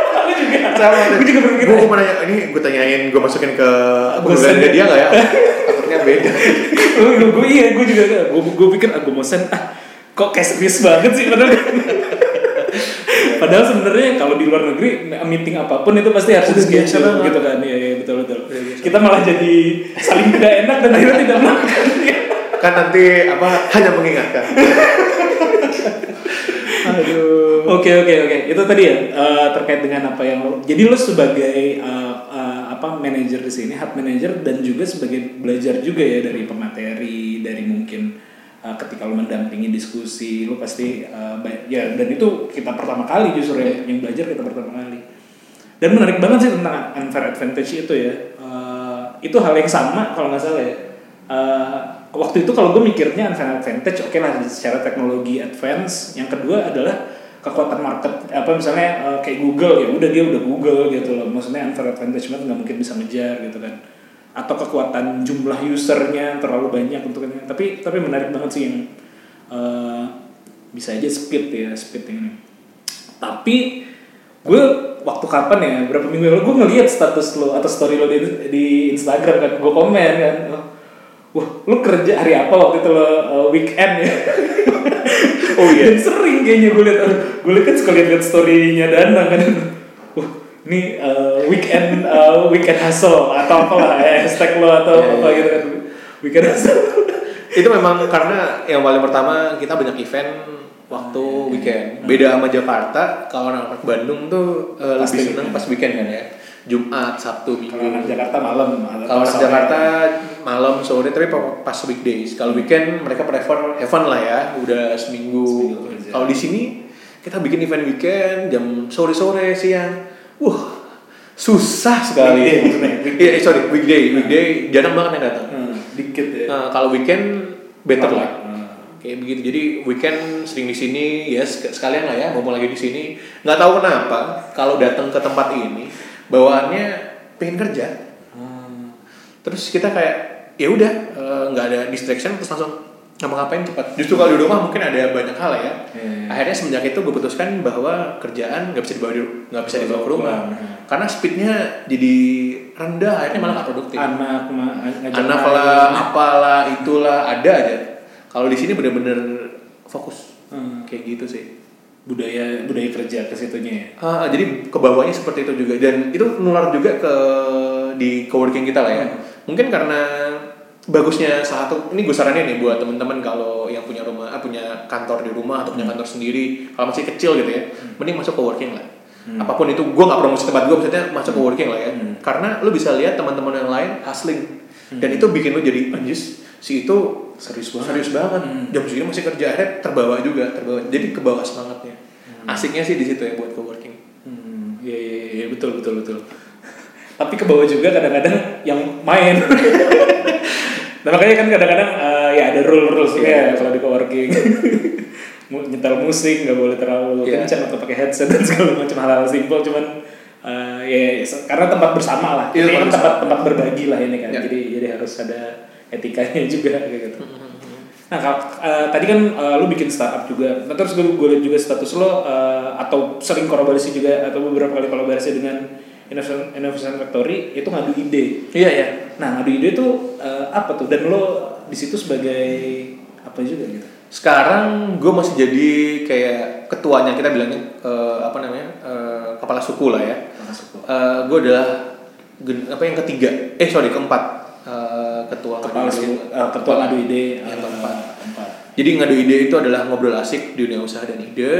Speaker 2: sama.
Speaker 1: Gue juga berpikir.
Speaker 2: gue mau nanya ini gue tanyain gue masukin ke
Speaker 1: ya.
Speaker 2: dia nggak ya? Takutnya beda.
Speaker 1: Gue, gue iya gue juga gue gue pikir ah gue mau send. Ah kok kayak serius banget sih padahal padahal sebenarnya kalau di luar negeri meeting apa pun itu pasti harus
Speaker 2: Udah biasa
Speaker 1: gitu kan. Iya iya betul betul. Kita malah jadi saling tidak enak dan akhirnya tidak melakukannya
Speaker 2: kan nanti apa hanya mengingatkan aduh.
Speaker 1: Oke oke oke. Itu tadi ya eh, terkait dengan apa yang lo jadi lo sebagai eh, eh, apa manajer di sini hub manager dan juga sebagai belajar juga ya dari pemateri dari mungkin eh, ketika lo mendampingi diskusi lo pasti ba- ya dan itu kita pertama kali justru ya yang belajar kita pertama kali. Dan menarik banget sih tentang unfair advantage itu ya. Eh, itu hal yang sama kalau nggak salah ya. Eh, waktu itu kalau gue mikirnya advantage oke lah secara teknologi advance. Yang kedua adalah kekuatan market apa misalnya eh, kayak Google ya udah dia udah Google gitu loh. Maksudnya unfair advantage banget nggak mungkin bisa ngejar gitu kan. Atau kekuatan jumlah usernya terlalu banyak untuk ini. Tapi tapi menarik banget sih yang eh, bisa aja speed ya speed ini. Tapi gue waktu kapan ya berapa minggu lalu gue ngeliat status lo atau story lo di, di Instagram kan gue komen kan wah lu kerja hari apa waktu itu lo uh, weekend ya?
Speaker 2: Oh iya.
Speaker 1: Dan sering kayaknya gue liat gue liat kan suka liat storynya Danang kan. Wah ini uh, weekend uh, weekend hustle atau apalah ya, hashtag lo atau
Speaker 2: Iya,
Speaker 1: apa
Speaker 2: iya.
Speaker 1: gitu kan. Weekend hustle.
Speaker 2: Itu memang karena yang paling pertama kita banyak event waktu weekend. Beda sama Jakarta kalau anak Bandung tuh eh,
Speaker 1: Pasti.
Speaker 2: lebih seneng pas weekend kan ya Jumat Sabtu Minggu.
Speaker 1: kalau anak Jakarta malam
Speaker 2: kalau anak. Jakarta malam sore tapi pa- pas weekdays. Kalau weekend mereka prefer fun lah ya. Udah seminggu,
Speaker 1: Seminggu
Speaker 2: kalau di sini kita bikin event weekend jam sore sore siang. Wah susah sekali. Iya eh, sorry weekday. Weekday jarang banget yang datang.
Speaker 1: Hmm, dikit ya.
Speaker 2: Nah, kalau weekend better lah.
Speaker 1: Hmm.
Speaker 2: Kayak begitu. Jadi weekend sering di sini, ya sek- sekalian lah ya, mau lagi di sini. Nggak tahu kenapa kalau datang ke tempat ini bawaannya pengen kerja.
Speaker 1: Hmm.
Speaker 2: Terus kita kayak ya udah eh, nggak ada distraction terus langsung ngapa-ngapain cepat. Justru kalau di rumah mungkin ada banyak hal ya.
Speaker 1: Iya.
Speaker 2: Akhirnya semenjak itu gue putuskan bahwa kerjaan nggak bisa dibawa di, nggak bisa dibawa ke rumah.
Speaker 1: Hmm.
Speaker 2: Karena speednya jadi rendah, akhirnya malah nggak produktif
Speaker 1: anak
Speaker 2: anak lah, apalah, itulah ada aja. Kalau di sini bener-bener fokus
Speaker 1: Hmm.
Speaker 2: kayak gitu sih.
Speaker 1: Budaya budaya kerja ke situnya ya?
Speaker 2: Ah, jadi ke bawahnya seperti itu juga. Dan itu nular juga ke di coworking kita lah ya. Mungkin karena bagusnya satu ini gue saranin nih buat teman-teman kalau yang punya rumah ah, punya kantor di rumah atau punya kantor sendiri kalau masih kecil gitu ya mending masuk coworking lah. Apa pun itu gue nggak promosi tempat gue maksudnya masuk coworking lah ya. Karena lu bisa lihat teman-teman yang lain hustling dan itu bikin lu jadi anjis si itu
Speaker 1: serius banget
Speaker 2: serius banget
Speaker 1: Hmm.
Speaker 2: jam segini masih kerja akhirnya terbawa juga terbawa jadi ke bawah semangatnya asiknya sih di situ ya buat coworking
Speaker 1: Hmm, iya iya betul betul betul. Tapi ke bawah juga kadang-kadang yang main. nah makanya kan kadang-kadang eh, ya ada rule rules
Speaker 2: Iya.
Speaker 1: ya kalau di coworking. Nyetel musik nggak boleh terlalu
Speaker 2: Iya.
Speaker 1: kencang atau pakai headset dan segala macam hal-hal simpel cuman eh, ya se- karena tempat bersama lah. Ini kan
Speaker 2: tempat
Speaker 1: tempat berbagi lah ini kan.
Speaker 2: Iya.
Speaker 1: Jadi jadi harus ada etikanya juga gitu. Nah, kalau, eh, tadi kan eh, lu bikin startup juga. Nah, terus gue, gue lihat juga status lo eh, atau sering kolaborasi juga atau beberapa kali kolaborasi dengan Innovation, Innovation Factory itu ngadu ide.
Speaker 2: iya iya
Speaker 1: Nah, ngadu ide itu eh, apa tuh? Dan lo di situ sebagai apa juga gitu?
Speaker 2: Sekarang gue masih jadi kayak ketuanya kita bilangnya eh, apa namanya eh, kepala suku lah ya.
Speaker 1: Masuk
Speaker 2: gue adalah gen- apa yang ketiga eh sorry keempat eh, ketua
Speaker 1: kepala
Speaker 2: ngadu ide.
Speaker 1: eh, ketua ngadu ide
Speaker 2: Yang
Speaker 1: eh,
Speaker 2: keempat.
Speaker 1: empat.
Speaker 2: Jadi ngadu ide itu adalah ngobrol asik di dunia usaha dan ide.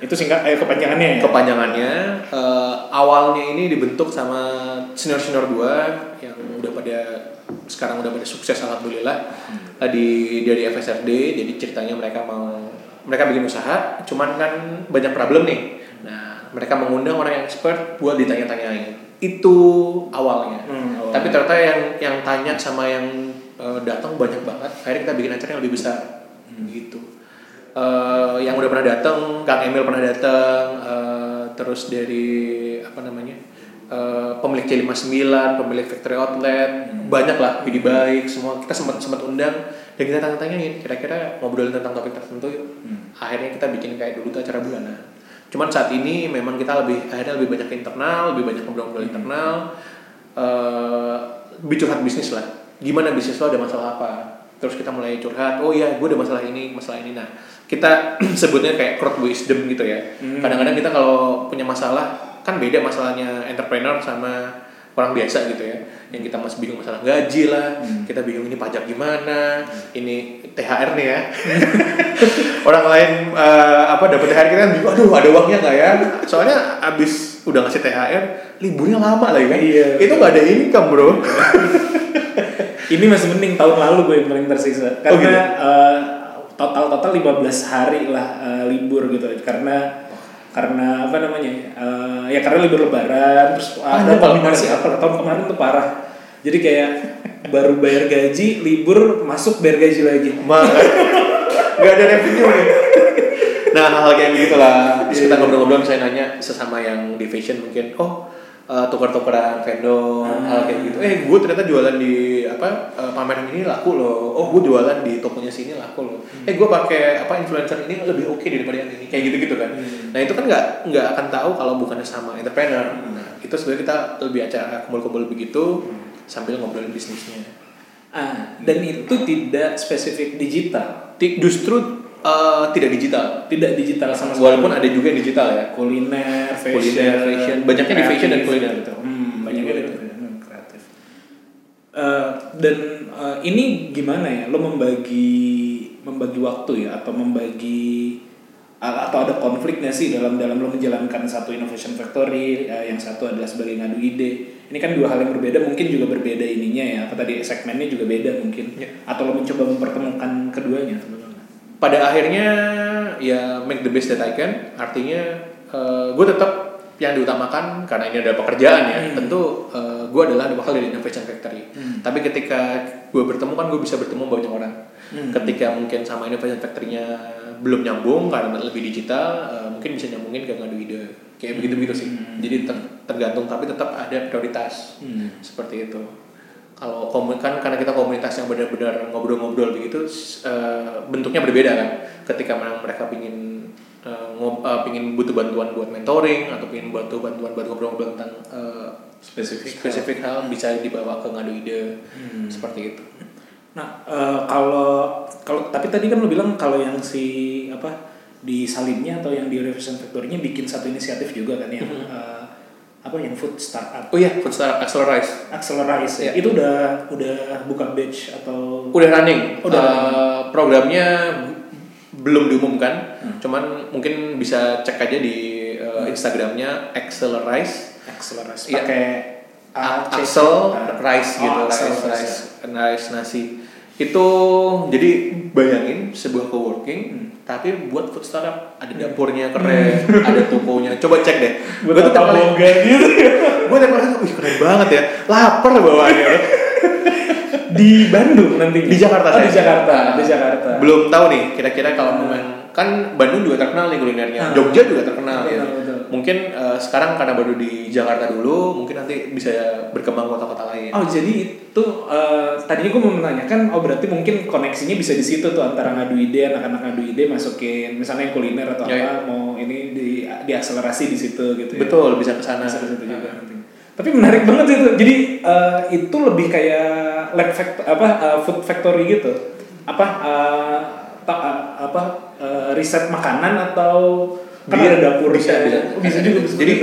Speaker 1: Itu singkat eh kepanjangannya ya.
Speaker 2: Kepanjangannya eh, awalnya ini dibentuk sama senior senior gua yang udah pada sekarang udah pada sukses alhamdulillah Eh, di dari FSRD. Jadi ceritanya mereka mau mereka bikin usaha, cuman kan banyak problem nih. Nah mereka mengundang orang yang expert buat ditanya-tanyain. Itu awalnya.
Speaker 1: Hmm, awalnya.
Speaker 2: Tapi ternyata yang yang tanya sama yang eh, datang banyak banget. Akhirnya kita bikin acara yang lebih besar. Gitu. Eh, yang udah pernah datang, Kang Emil pernah datang, eh, terus dari apa namanya eh, pemilik C59, pemilik factory outlet, banyak lah, Bidi Baik, semua kita sempat sempat undang dan kita tanya-tanyain kira-kira ngobrolin tentang topik tertentu yuk. Akhirnya kita bikin kayak dulu tuh acara bulanan. Cuman saat ini memang kita lebih akhirnya lebih banyak internal, lebih banyak ngobrol-ngobrol internal, eh lebih curhat bisnis lah. Gimana bisnis lo ada masalah apa? Terus kita mulai curhat, oh iya gue ada masalah ini, masalah ini. Nah kita sebutnya kayak crowd wisdom gitu ya. Kadang-kadang kita kalau punya masalah, kan beda masalahnya entrepreneur sama orang biasa gitu ya. Yang kita masih bingung masalah gaji lah, kita bingung ini pajak gimana, ini THR nih ya. orang lain eh, apa dapat THR kita kan bingung, aduh ada uangnya nggak ya? Soalnya abis udah ngasih THR, liburnya lama lagi kan?
Speaker 1: Iya.
Speaker 2: Itu nggak ada income bro.
Speaker 1: Ini masih mending tahun lalu gue yang paling tersiksa
Speaker 2: Oh,
Speaker 1: karena
Speaker 2: gitu?
Speaker 1: eh, total total 15 hari lah eh, libur gitu karena karena apa namanya eh, ya karena libur lebaran terus ada
Speaker 2: Panjang kalau
Speaker 1: kombinasi
Speaker 2: kemarin.
Speaker 1: apa tahun kemarin tuh parah jadi kayak baru bayar gaji libur masuk bayar gaji lagi
Speaker 2: nggak ada revenue nih. Nah hal-hal kayak begitulah. Terus kita ngobrol-ngobrol saya nanya sesama yang di fashion mungkin, oh eh, tukar-tukaran vendor, hal kayak gitu. Eh gue ternyata jualan di apa eh, pameran ini laku loh. Oh gue jualan di tokonya sini laku loh. Eh gue pakai apa influencer ini lebih oke daripada yang ini. Kayak gitu-gitu kan. Nah itu kan nggak nggak akan tahu kalau bukannya sama entrepreneur. Nah itu sebenarnya kita lebih acara kumpul-kumpul begitu sambil ngobrolin bisnisnya.
Speaker 1: ah dan itu tidak spesifik digital
Speaker 2: Justru eh, tidak digital.
Speaker 1: tidak digital sama sekali
Speaker 2: Walaupun ada juga yang digital ya.
Speaker 1: kuliner, fashion,
Speaker 2: Kuliner, fashion. Banyaknya di fashion dan
Speaker 1: kreatif
Speaker 2: kuliner.
Speaker 1: gitu. Hmm, banyaknya
Speaker 2: Iya.
Speaker 1: di hmm, kreatif. Eh, dan eh, ini gimana ya? Lo membagi membagi waktu ya atau membagi atau ada konflik nggak sih dalam dalam lo menjalankan satu innovation factory eh, yang satu adalah sebagai ngadu ide ini kan dua hal yang berbeda mungkin juga berbeda ininya ya apa tadi segmennya juga beda mungkin
Speaker 2: Ya.
Speaker 1: atau lo mencoba mempertemukan keduanya sebenarnya
Speaker 2: Pada akhirnya ya make the best that I can. Artinya gue tetap yang diutamakan karena ini adalah pekerjaan ya.
Speaker 1: Hmm.
Speaker 2: Tentu gue adalah bakal dari innovation factory.
Speaker 1: Hmm.
Speaker 2: Tapi ketika gue bertemu kan gue bisa bertemu banyak orang.
Speaker 1: Hmm.
Speaker 2: Ketika mungkin sama innovation factory-nya belum nyambung karena lebih digital, eh, mungkin bisa nyambungin ke ngadu ide. Kayak begitu-begitu sih.
Speaker 1: Hmm.
Speaker 2: Jadi ter- tergantung tapi tetap ada prioritas.
Speaker 1: Hmm.
Speaker 2: seperti itu kalau komun kan karena kita komunitas yang benar-benar ngobrol-ngobrol begitu eh, bentuknya berbeda kan. Ketika memang mereka pingin eh, ngob- eh, pingin butuh bantuan buat mentoring atau pingin butuh bantuan buat ngobrol-ngobrol tentang eh,
Speaker 1: Spesifik
Speaker 2: spesifik hal bisa dibawa ke ngadu ide.
Speaker 1: Hmm.
Speaker 2: seperti itu.
Speaker 1: Nah, eh, kalau kalau tapi tadi kan lo bilang kalau yang si apa di Salimnya atau yang di Revision Factory-nya bikin satu inisiatif juga kan yang eh, apa yang food startup?
Speaker 2: Oh iya food startup accelerize.
Speaker 1: Accelerize. Ya. Itu udah udah buka batch atau?
Speaker 2: Udah running.
Speaker 1: Udah
Speaker 2: Eh, programnya belum diumumkan. Cuman mungkin bisa cek aja di eh, Instagramnya accelerize.
Speaker 1: Accelerize.
Speaker 2: Iya.
Speaker 1: pakai
Speaker 2: A-
Speaker 1: A, C,
Speaker 2: Axel rice
Speaker 1: Oh,
Speaker 2: gitu rice,
Speaker 1: rice,
Speaker 2: rice, rice nasi itu jadi bayangin sebuah coworking tapi buat food startup. Ada dapurnya keren ada tokonya. Coba cek deh. Gue tuh tiap kali
Speaker 1: gitu.
Speaker 2: gue tiap kali wih keren banget ya. Lapar bawaannya.
Speaker 1: Di Bandung nanti.
Speaker 2: Di Jakarta
Speaker 1: oh, di
Speaker 2: saya.
Speaker 1: Jakarta di Jakarta.
Speaker 2: Belum tahu nih kira-kira kalau memang kan Bandung juga terkenal nih kulinernya.
Speaker 1: Hmm.
Speaker 2: Jogja juga terkenal. Ya. Mungkin eh, sekarang karena baru di Jakarta dulu mungkin nanti bisa berkembang kota-kota lain
Speaker 1: Oh jadi itu eh, tadinya gue mau menanyakan oh berarti mungkin koneksinya bisa di situ tuh antara ngadu ide anak-anak ngadu ide masukin misalnya yang kuliner atau
Speaker 2: Ya,
Speaker 1: apa mau ini di diakselerasi di situ gitu ya.
Speaker 2: betul bisa ke sana
Speaker 1: Bisa ke situ juga. Tapi menarik banget sih itu. Jadi eh, itu lebih kayak lab fact apa eh, food factory gitu. apa uh, ta- uh, apa uh, riset makanan atau ada dapur
Speaker 2: bisa, bisa.
Speaker 1: Oh, bisa juga bisa
Speaker 2: Jadi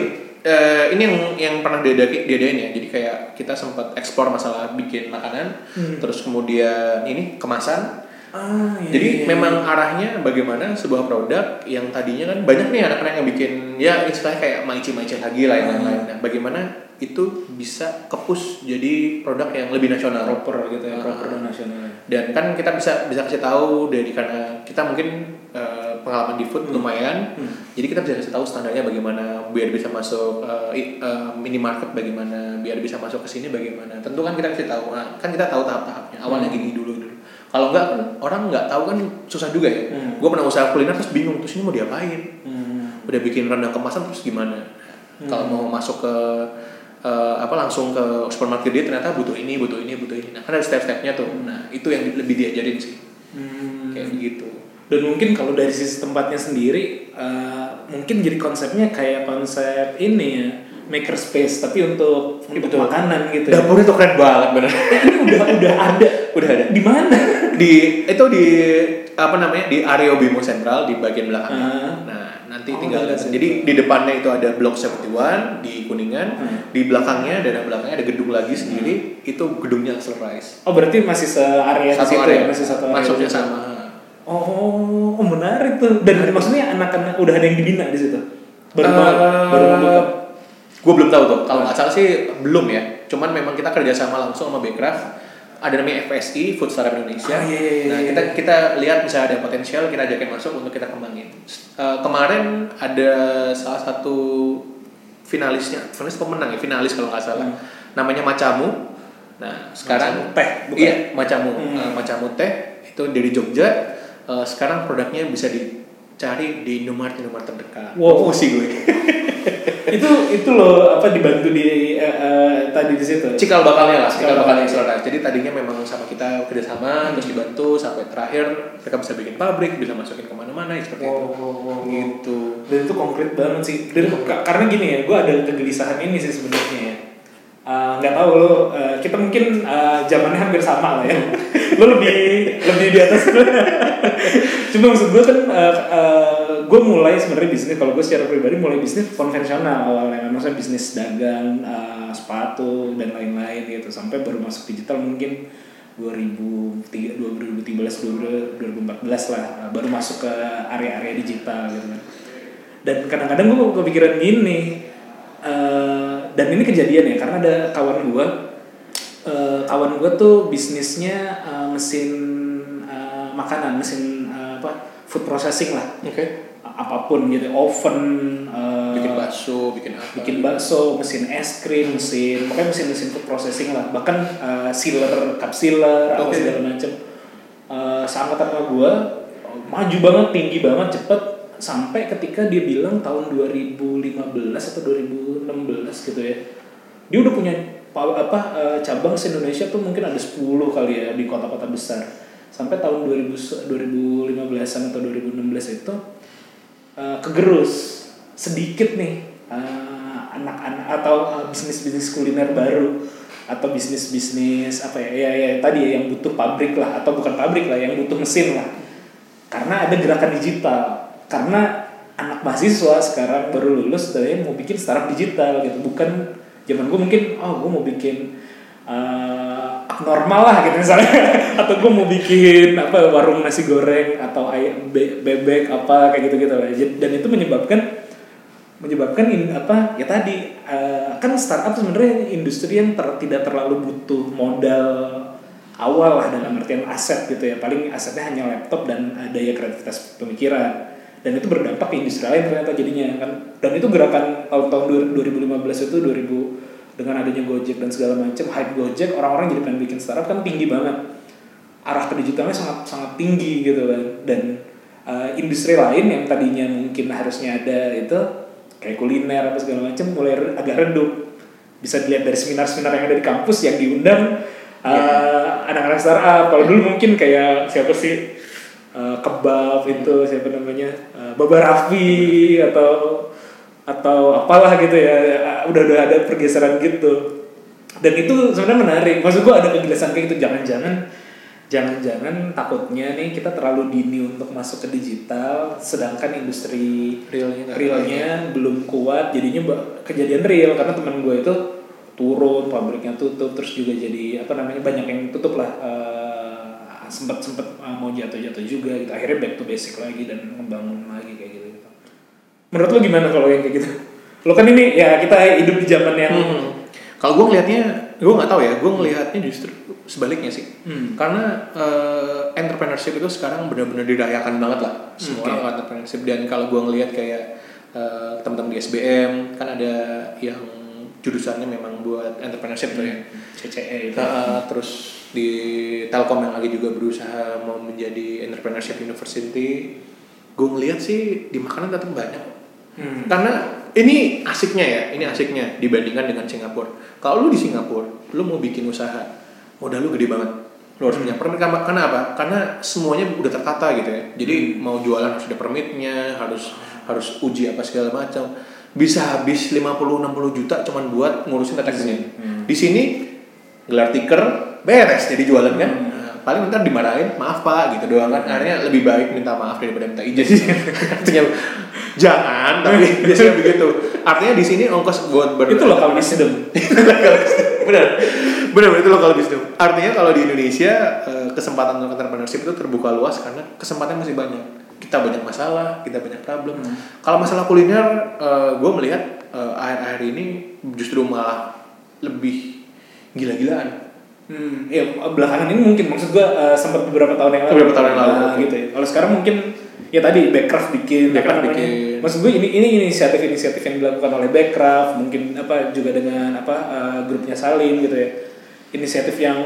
Speaker 2: eh, ini yang yang pernah diadaki diadain ya. Jadi kayak kita sempat eksplor masalah bikin makanan,
Speaker 1: Hmm.
Speaker 2: terus kemudian ini kemasan.
Speaker 1: Ah, iya,
Speaker 2: Jadi
Speaker 1: iya,
Speaker 2: memang arahnya bagaimana sebuah produk yang tadinya kan banyak nih anak-anak yang bikin ya istilahnya kayak maici-maici lagi lah yang
Speaker 1: Hmm.
Speaker 2: lain-lain. Nah, bagaimana itu bisa kepus jadi produk yang lebih nasional.
Speaker 1: proper gitu ya
Speaker 2: Ah.
Speaker 1: proper dan nasional
Speaker 2: Dan kan kita bisa bisa kasih tahu dari karena kita mungkin eh, pengalaman di food
Speaker 1: Hmm.
Speaker 2: lumayan.
Speaker 1: Hmm.
Speaker 2: Jadi kita bisa kasih tahu standarnya bagaimana biar bisa masuk i- eh, minimarket bagaimana, biar bisa masuk ke sini bagaimana. Tentu kan kita kasih tahu. Nah, kan kita tahu tahap-tahapnya. Awalnya
Speaker 1: Hmm.
Speaker 2: gini dulu. Kalau enggak kan orang nggak tahu kan susah juga ya.
Speaker 1: Hmm.
Speaker 2: Gue pernah usaha kuliner terus bingung terus ini mau diapain?
Speaker 1: Hmm.
Speaker 2: Udah bikin rendang kemasan terus gimana?
Speaker 1: Hmm.
Speaker 2: Kalau mau masuk ke eh, apa langsung ke supermarket dia ternyata butuh ini, butuh ini, butuh ini. Nah, kan ada step-stepnya tuh. Nah, itu yang lebih diajarin sih.
Speaker 1: Hmm.
Speaker 2: Kayak begitu.
Speaker 1: dan mungkin kalau dari sisi tempatnya sendiri eh, mungkin jadi konsepnya kayak konsep ini ya maker space tapi untuk untuk
Speaker 2: Betul.
Speaker 1: makanan gitu ya.
Speaker 2: Dapurnya tuh keren banget bener.
Speaker 1: ini udah udah ada
Speaker 2: Udah ada.
Speaker 1: di mana
Speaker 2: di itu di apa namanya di Areo Bimo Sentral di bagian belakang.
Speaker 1: Ah.
Speaker 2: Nah nanti
Speaker 1: Oh,
Speaker 2: tinggal
Speaker 1: ada.
Speaker 2: Jadi di depannya itu ada Blok 71 di Kuningan.
Speaker 1: Hmm.
Speaker 2: Di belakangnya daerah belakangnya ada gedung lagi sendiri. Itu gedungnya Sunrise.
Speaker 1: oh berarti masih searea di
Speaker 2: Satu
Speaker 1: situ
Speaker 2: area.
Speaker 1: ya masih satu area
Speaker 2: Masuknya sama.
Speaker 1: oh, oh menarik tuh dan maksudnya anak-anak udah ada yang dibina di situ baru mau baru buka
Speaker 2: Gue belum tahu tuh. Kalau nggak salah sih belum ya. Cuman memang kita kerjasama langsung sama Backcraft. Ada namanya FSI Food Startup Indonesia.
Speaker 1: Ah, iya, iya, iya,
Speaker 2: nah
Speaker 1: iya.
Speaker 2: kita kita lihat bisa ada potensial kita ajakin masuk untuk kita kembangin. Eh, kemarin ada salah satu finalisnya, finalis pemenang ya, finalis kalau nggak salah.
Speaker 1: Hmm.
Speaker 2: Namanya Macamu. Nah sekarang
Speaker 1: Macamu teh, bukan?
Speaker 2: Iya Macamu.
Speaker 1: Hmm.
Speaker 2: Eh, Macamu teh itu dari Jogja. Eh, sekarang produknya bisa dicari di Indomaret Indomaret terdekat.
Speaker 1: Wow.
Speaker 2: Oh, sih gue.
Speaker 1: itu itu loh apa dibantu di eh, eh, tadi di situ
Speaker 2: cikal bakalnya lah,
Speaker 1: Cikal
Speaker 2: cikal bakalnya. Sunrise. Jadi tadinya memang sama kita kerjasama, terus dibantu sampai terakhir mereka bisa bikin pabrik, bisa masukin ke mana-mana seperti
Speaker 1: Wow,
Speaker 2: itu.
Speaker 1: wow, wow.
Speaker 2: Gitu.
Speaker 1: dan itu konkret banget sih dan ka- karena gini ya gue ada kegelisahan ini sih sebenarnya ya Eh, nggak tahu lo eh, kita mungkin eh, zamannya hampir sama lah ya lo lebih lebih di atas cuma maksud gue kan gue mulai sebenarnya bisnis kalau gue secara pribadi mulai bisnis konvensional awalnya. Maksudnya bisnis dagang eh, sepatu dan lain-lain gitu. Sampai baru masuk digital mungkin 2003, 2013 2014 lah. Eh, baru masuk ke area-area digital gitu kan. Dan kadang-kadang gue kepikiran gini eh, dan ini kejadian ya karena ada kawan gue eh, kawan gue tuh bisnisnya eh, mesin eh, makanan mesin eh, apa food processing lah.
Speaker 2: Oke.
Speaker 1: Apa pun gitu oven eh,
Speaker 2: Bikin bakso, bikin apa?
Speaker 1: bikin bakso, mesin es krim, mesin pokoknya mesin-mesin food processing lah. Bahkan uh, sealer, cup sealer, apa
Speaker 2: Oke.
Speaker 1: segala macam. Uh, seangkatan sama gue maju banget, tinggi banget, cepet sampai ketika dia bilang tahun 2015 atau 2016 gitu ya. Dia udah punya pa- apa uh, cabang se Indonesia tuh mungkin ada 10 kali ya di kota-kota besar. Sampai tahun 2000 2015-an atau 2016 itu uh, kegerus sedikit nih anak-anak atau uh, bisnis-bisnis kuliner baru atau bisnis-bisnis apa ya ya, ya tadi ya yang butuh pabrik lah atau bukan pabrik lah yang butuh mesin lah. Karena ada gerakan digital. Karena anak mahasiswa sekarang baru lulus dan mau bikin startup digital gitu. Bukan zaman gue mungkin oh gue mau bikin abnormal lah gitu misalnya. Atau gue mau bikin apa warung nasi goreng atau ayam be- bebek apa kayak gitu gitu lah dan itu menyebabkan menyebabkan in, apa ya tadi uh, kan startup sebenarnya industri yang ter- tidak terlalu butuh modal awal lah dalam artian aset gitu ya. Paling asetnya hanya laptop dan daya kreativitas pemikiran. Dan itu berdampak ke industri lain ternyata jadinya kan. Dan itu gerakan tahun-tahun 2015 itu 2000 dengan adanya Gojek dan segala macam hype Gojek orang-orang jadi pengen bikin startup kan tinggi banget. Arah ke digitalnya sangat sangat tinggi gitu kan. Dan uh, industri lain yang tadinya mungkin harusnya ada itu kayak kuliner apa segala macam mulai agak redup. Bisa dilihat dari seminar-seminar yang ada di kampus yang diundang uh, anak-anak startup. Kalau dulu mungkin kayak siapa sih uh, kebab itu siapa namanya uh, Baba Raffi atau atau apalah gitu ya uh, udah udah ada pergeseran gitu. Dan itu sebenarnya menarik. Maksud gua ada kejelasan kayak gitu. Jangan-jangan jangan-jangan takutnya nih kita terlalu dini untuk masuk ke digital sedangkan industri
Speaker 2: realnya
Speaker 1: realnya belum kuat. Jadinya kejadian real. Karena teman gue itu turun pabriknya tutup terus juga jadi apa namanya banyak yang tutup lah. Eh, sempat sempat eh, mau jatuh-jatuh juga gitu. Akhirnya back to basic lagi dan membangun lagi kayak gitu. Menurut lo gimana kalau yang kayak gitu lo kan ini ya kita hidup di zaman yang
Speaker 2: Hmm. Kalau gue ngelihatnya, gue nggak tahu ya. Gue ngelihatnya justru sebaliknya sih.
Speaker 1: Hmm.
Speaker 2: Karena eh, entrepreneurship itu sekarang benar-benar dirayakan banget lah. Semua
Speaker 1: Oke.
Speaker 2: orang entrepreneurship dan kalau gue ngelihat kayak eh, teman-teman di SBM kan ada yang jurusannya memang buat entrepreneurship tuh ya.
Speaker 1: CCE itu
Speaker 2: Eh, terus di Telkom yang lagi juga berusaha mau menjadi entrepreneurship university, gue ngelihat sih di makanan tetap banyak.
Speaker 1: Hmm.
Speaker 2: Karena ini asiknya ya, ini asiknya dibandingkan dengan Singapura. Kalau lu di Singapura, lu mau bikin usaha, modal lu gede banget. Lu harus punya permit karena apa? Karena semuanya udah tertata gitu ya. Jadi mau jualan harus ada permitnya, harus harus uji apa segala macam. Bisa habis 50 60 juta cuman buat ngurusin tax-nya. Di sini gelar tiker beres jadi jualan kan. Nah, paling ntar dimarahin maaf pak gitu doang kan akhirnya lebih baik minta maaf daripada minta izin artinya jangan tapi biasanya begitu. Artinya di sini ongkos buat ber
Speaker 1: itu lokal wisdom.
Speaker 2: Benar. Benar itu lokal wisdom. Artinya kalau di Indonesia eh, kesempatan untuk entrepreneurship itu terbuka luas karena kesempatan masih banyak. Kita banyak masalah kita banyak problem. Kalau masalah kuliner gue melihat eh, akhir-akhir ini justru malah lebih gila-gilaan.
Speaker 1: Hmm, ya belakangan ini mungkin. Maksud gua eh, sempat beberapa tahun yang lalu.
Speaker 2: Beberapa tahun yang lalu,
Speaker 1: Nah, gitu ya. Kalau sekarang mungkin ya tadi Backcraft bikin, apa
Speaker 2: Backcraft
Speaker 1: namanya?
Speaker 2: bikin.
Speaker 1: Maksud gue ini ini inisiatif-inisiatif yang dilakukan oleh Backcraft, mungkin apa juga dengan apa eh, grupnya Salim gitu ya. Inisiatif yang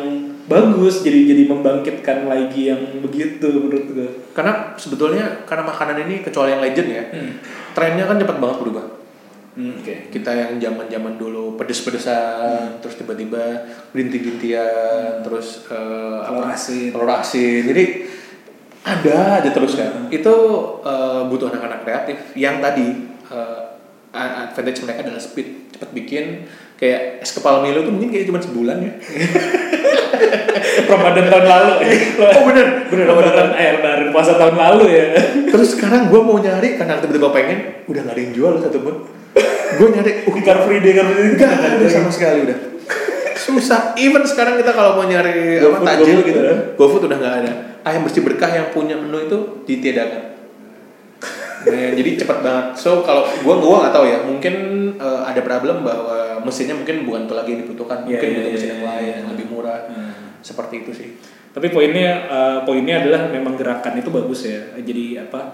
Speaker 1: bagus jadi jadi membangkitkan lagi yang begitu menurut gue.
Speaker 2: karena sebetulnya karena makanan ini kecuali yang legend ya
Speaker 1: Hmm.
Speaker 2: trennya kan cepat banget berubah
Speaker 1: Hmm, Oke.
Speaker 2: kita yang zaman zaman dulu pedes-pedesan terus tiba-tiba rinti-rintian terus eh,
Speaker 1: Telur
Speaker 2: apa
Speaker 1: asin.
Speaker 2: telur asin jadi ada aja terus kan. Itu eh, butuh anak-anak kreatif. Yang tadi eh, advantage mereka adalah speed. Cepat bikin kayak es kepala Milo tuh mungkin kayak cuma sebulan ya.
Speaker 1: Ramadan tahun lalu.
Speaker 2: oh bener.
Speaker 1: Bener Ramadan eh lebaran puasa tahun lalu ya.
Speaker 2: terus sekarang gue mau nyari karena tiba-tiba pengen udah gak ada yang jual satu pun. Gue nyari uh,
Speaker 1: Car Free Day Car Free Day
Speaker 2: Enggak ada sama sekali udah. Susah. Even sekarang kita kalau mau nyari apa
Speaker 1: GoFood,
Speaker 2: tajil
Speaker 1: GoFood
Speaker 2: gitu,
Speaker 1: ya.
Speaker 2: GoFood udah nggak ada. Ayam bersih berkah yang punya menu itu ditiadakan. Nah, jadi cepat banget. So kalau gua gua nggak tahu ya, mungkin eh, ada problem bahwa mesinnya mungkin bukan itu lagi yang dibutuhkan,
Speaker 1: Iya,
Speaker 2: mungkin
Speaker 1: iya,
Speaker 2: butuh
Speaker 1: iya,
Speaker 2: mesin yang
Speaker 1: iya,
Speaker 2: lain
Speaker 1: iya.
Speaker 2: yang lebih murah.
Speaker 1: Hmm.
Speaker 2: Seperti itu sih.
Speaker 1: Tapi poinnya eh, poinnya adalah memang gerakan itu bagus ya. Jadi apa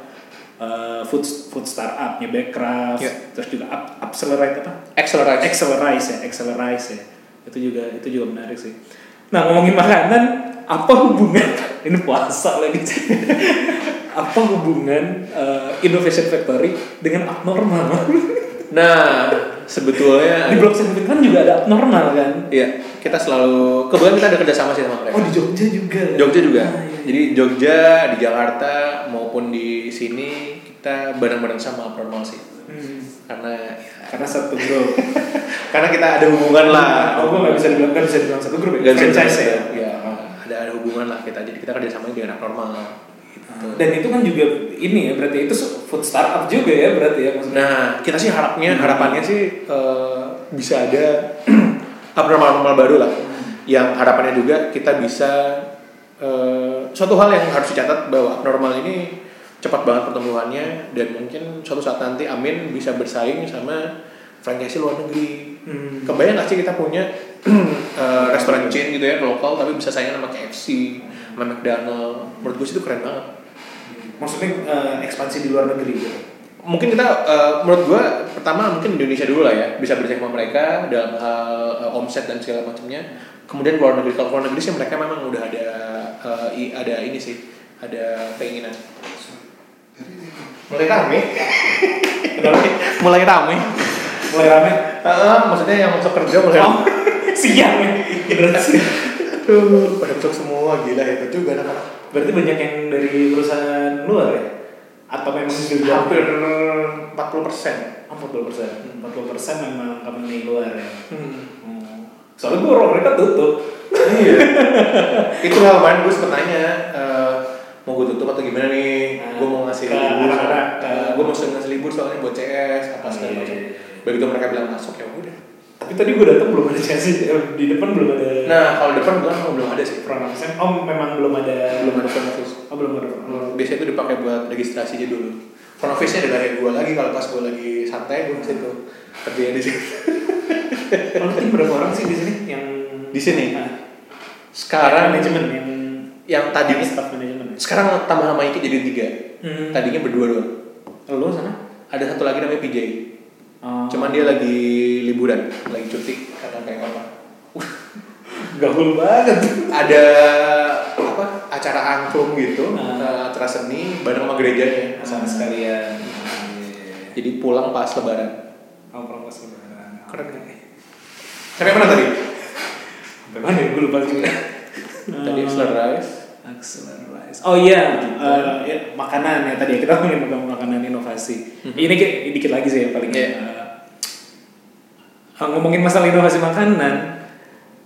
Speaker 1: eh, food food startupnya Backcraft,
Speaker 2: Ya.
Speaker 1: terus juga up, accelerate apa?
Speaker 2: Accelerate.
Speaker 1: Accelerize ya, accelerize ya. Itu juga itu juga menarik sih. Nah ngomongin makanan, apa hubungan ini puasa lagi? apa hubungan eh, Innovation Factory dengan abnormal?
Speaker 2: Nah, sebetulnya
Speaker 1: Di Blok Sandwich kan juga ada abnormal kan?
Speaker 2: Iya, kita selalu kebetulan kita ada kerjasama sih sama mereka.
Speaker 1: Oh di Jogja juga.
Speaker 2: Jogja juga.
Speaker 1: Ah, iya.
Speaker 2: Jadi Jogja, di Jakarta maupun di sini kita bareng-bareng sama Abnormal sih.
Speaker 1: Hmm,
Speaker 2: Karena
Speaker 1: karena satu grup.
Speaker 2: karena kita ada hubungan lah.
Speaker 1: Oh, gue nggak bisa dibilang nggak bisa dibilang satu grup ya.
Speaker 2: Gak
Speaker 1: Franchise ya.
Speaker 2: ya. Ya, ada ada hubungan lah kita. Jadi kita kerjasama dengan Abnormal. Gitu.
Speaker 1: Dan itu kan juga ini ya berarti itu food startup juga ya berarti ya maksudnya.
Speaker 2: Nah, kita sih harapnya harapannya sih eh, bisa ada abnormal baru lah. Yang harapannya juga kita bisa eh, suatu hal yang harus dicatat bahwa abnormal ini cepat banget pertumbuhannya dan mungkin suatu saat nanti Amin bisa bersaing sama franchise luar negeri.
Speaker 1: Hmm.
Speaker 2: Kebayang gak sih kita punya eh, restoran chain gitu ya lokal tapi bisa saingan sama KFC, sama McDonald. Menurut gue sih itu keren banget
Speaker 1: Maksudnya eh, ekspansi di luar negeri gitu.
Speaker 2: mungkin kita uh, menurut gua pertama mungkin Indonesia dulu lah ya bisa bersaing sama mereka dalam hal uh, omset dan segala macamnya kemudian luar negeri kalau luar negeri sih mereka memang udah ada uh, i- ada ini sih ada keinginan mulai rame mulai rame
Speaker 1: Mulai rame.
Speaker 2: Ah, maksudnya yang masuk kerja mulai
Speaker 1: Oh, siang ya.
Speaker 2: Aduh, pada masuk semua gila itu juga anak-anak
Speaker 1: berarti banyak yang dari perusahaan luar ya? Atau memang juga
Speaker 2: hampir 40 persen
Speaker 1: Oh, 40 persen. 40 persen memang company luar ya.
Speaker 2: hmm.
Speaker 1: Hmm. soalnya gue mereka tutup
Speaker 2: iya itu lah kemarin gue nanya eh, mau gue tutup atau gimana nih?
Speaker 1: Nah,
Speaker 2: gue mau ngasih
Speaker 1: ke
Speaker 2: libur
Speaker 1: anak-anak,
Speaker 2: Eh, gue mau ngasih libur soalnya buat CS apa segala
Speaker 1: Iya,
Speaker 2: macam.
Speaker 1: iya, iya.
Speaker 2: begitu mereka bilang masuk ya udah.
Speaker 1: Tapi tadi gue datang belum ada chassis eh, di depan belum ada.
Speaker 2: Nah kalau depan bilang oh, belum ada sih.
Speaker 1: Front office oh memang belum ada.
Speaker 2: Belum ada front office.
Speaker 1: Oh belum ada office.
Speaker 2: biasanya itu dipakai buat registrasi aja dulu. Front office nya adalah kayak gue lagi. Kalau pas gue lagi santai gue ke situ kerja di situ.
Speaker 1: Kalau tim berapa orang sih di sini yang
Speaker 2: di sini?
Speaker 1: Nah,
Speaker 2: sekarang
Speaker 1: manajemen yang
Speaker 2: yang tadinya
Speaker 1: staff manajemen.
Speaker 2: Sekarang tambah sama Iki jadi tiga
Speaker 1: Hmm.
Speaker 2: tadinya berdua doang
Speaker 1: Lo sana?
Speaker 2: ada satu lagi namanya PJ
Speaker 1: Oh.
Speaker 2: cuman dia lagi liburan lagi cuti karena kayak apa
Speaker 1: gaul banget.
Speaker 2: ada apa acara angklung gitu
Speaker 1: Ah.
Speaker 2: eh, acara seni bareng sama gerejanya
Speaker 1: Sama sekalian.
Speaker 2: jadi pulang pas lebaran
Speaker 1: Oh, pulang pas lebaran.
Speaker 2: keren kan sampai mana tadi
Speaker 1: Sampai mana ya? Gue lupa juga.
Speaker 2: tadi Accelerize
Speaker 1: Accelerize. Oh iya, eh, ya, makanan ya tadi ya, kita ngomongin makan- makanan inovasi. Ini ki- dikit lagi sih yang paling.
Speaker 2: Iya.
Speaker 1: eh, ngomongin masalah inovasi makanan,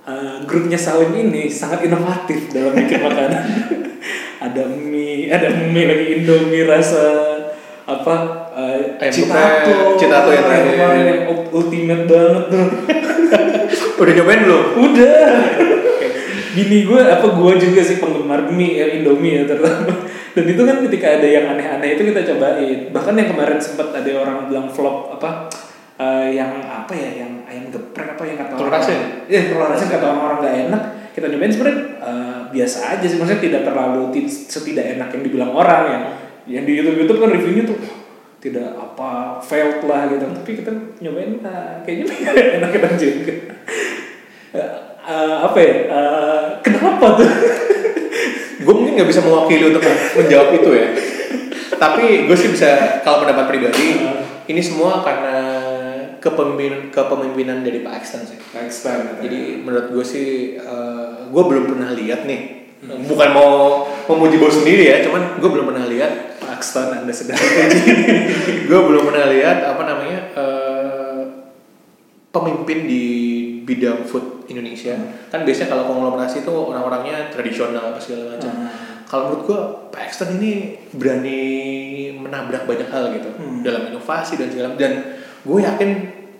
Speaker 1: eh, grupnya Salim ini sangat inovatif dalam bikin makanan. ada mie, ada mie lagi Indomie rasa apa?
Speaker 2: Ayam
Speaker 1: Citato,
Speaker 2: yang terakhir.
Speaker 1: ultimate banget tuh.
Speaker 2: udah nyobain belum
Speaker 1: Udah. Bini gue apa gue juga sih penggemar mie ya Indomie ya terutama. Dan itu kan ketika ada yang aneh-aneh itu kita cobain. Bahkan yang kemarin sempat ada orang bilang flop apa eh, yang apa ya yang ayam geprek apa yang kata
Speaker 2: Telur
Speaker 1: orang
Speaker 2: asin?
Speaker 1: Iya telur asin kata orang-orang gak enak. Kita nyobain sebenarnya eh, biasa aja sih maksudnya tidak terlalu ti- setidak enak yang dibilang orang ya. Yang di YouTube YouTube kan reviewnya tuh tidak apa failed lah gitu tapi kita nyobain ah, kayaknya enak-enak juga Eh, apa ya? Eh, kenapa tuh?
Speaker 2: Gue mungkin nggak bisa mewakili untuk menjawab itu ya. Tapi gue sih bisa kalau pendapat pribadi ini semua karena kepemimpinan kepemimpinan dari Pak Exton sih.
Speaker 1: Time
Speaker 2: jadi menurut gue sih gue belum pernah lihat nih. Bukan mau memuji bos sendiri ya cuman gue belum pernah lihat
Speaker 1: Pak Akston anda sedang
Speaker 2: gue belum pernah lihat apa namanya eh, pemimpin di bidang food Indonesia. Kan biasanya kalau konglomerasi itu orang-orangnya tradisional apa segala macam.
Speaker 1: Hmm.
Speaker 2: kalau menurut gue Pak Exton ini berani menabrak banyak hal gitu.
Speaker 1: Hmm.
Speaker 2: dalam inovasi dan segala dan gue yakin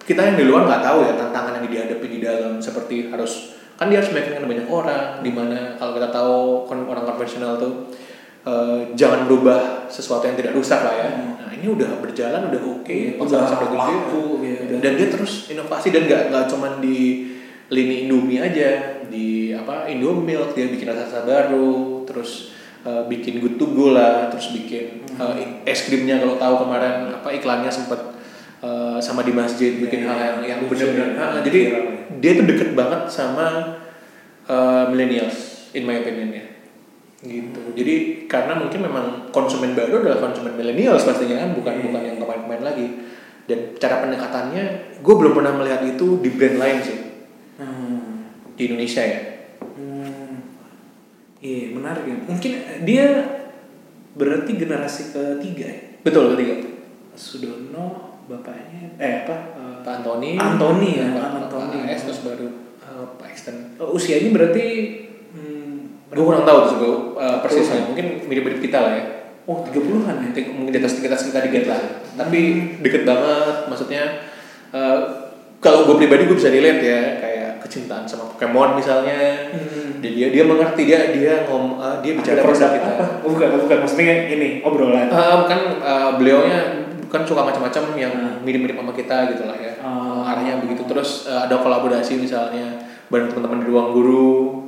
Speaker 2: kita yang di luar nggak tahu ya tantangan yang dihadapi di dalam seperti harus kan dia harus meyakinkan banyak orang di mana kalau kita tahu kon- orang konvensional tuh eh, jangan berubah sesuatu yang tidak rusak lah ya
Speaker 1: Hmm.
Speaker 2: nah ini udah berjalan udah oke
Speaker 1: Iya,
Speaker 2: pasar
Speaker 1: udah laku, iya, udah.
Speaker 2: dan dia terus inovasi dan nggak nggak cuman di lini Indomie aja di apa Indomilk dia bikin rasa-rasa baru terus eh, bikin good to go lah terus bikin
Speaker 1: Hmm.
Speaker 2: eh, es krimnya kalau tahu kemarin apa iklannya sempat eh, sama di masjid bikin
Speaker 1: Iya,
Speaker 2: hal yang yang
Speaker 1: lucu
Speaker 2: benar-benar
Speaker 1: ya.
Speaker 2: jadi
Speaker 1: ya.
Speaker 2: dia tuh deket banget sama eh, millennials in my opinion ya gitu jadi karena mungkin memang konsumen baru adalah konsumen millennials pastinya kan bukan bukan yang kemarin-kemarin lagi dan cara pendekatannya gue belum pernah melihat itu di brand lain sih
Speaker 1: Hmm.
Speaker 2: di Indonesia ya
Speaker 1: Hmm. Iya menarik ya. Mungkin dia berarti generasi ketiga ya.
Speaker 2: betul ketiga
Speaker 1: Sudono bapaknya eh apa? Eh,
Speaker 2: Pak Antoni
Speaker 1: Antoni ya,
Speaker 2: Pak,
Speaker 1: Antoni.
Speaker 2: Terus baru eh, Pak Exton
Speaker 1: eh, usianya berarti
Speaker 2: gue kurang tahu tuh gue uh, persisnya mungkin mirip-mirip kita lah ya
Speaker 1: Oh 30-an ya.
Speaker 2: Mungkin- di atas kita kita dikit lah tapi deket banget maksudnya eh, kalau gue pribadi gue bisa relate ya kayak kecintaan sama Pokemon misalnya
Speaker 1: Hmm.
Speaker 2: dia dia mengerti dia dia ngom eh, dia bicara
Speaker 1: produk
Speaker 2: kita
Speaker 1: apa? Oh, bukan, bukan maksudnya ini obrolan.
Speaker 2: Eh, kan eh, beliaunya kan suka macam-macam yang
Speaker 1: Hmm.
Speaker 2: mirip-mirip sama kita gitu lah ya
Speaker 1: Oh.
Speaker 2: arahnya begitu terus ada kolaborasi misalnya bareng teman-teman di ruang guru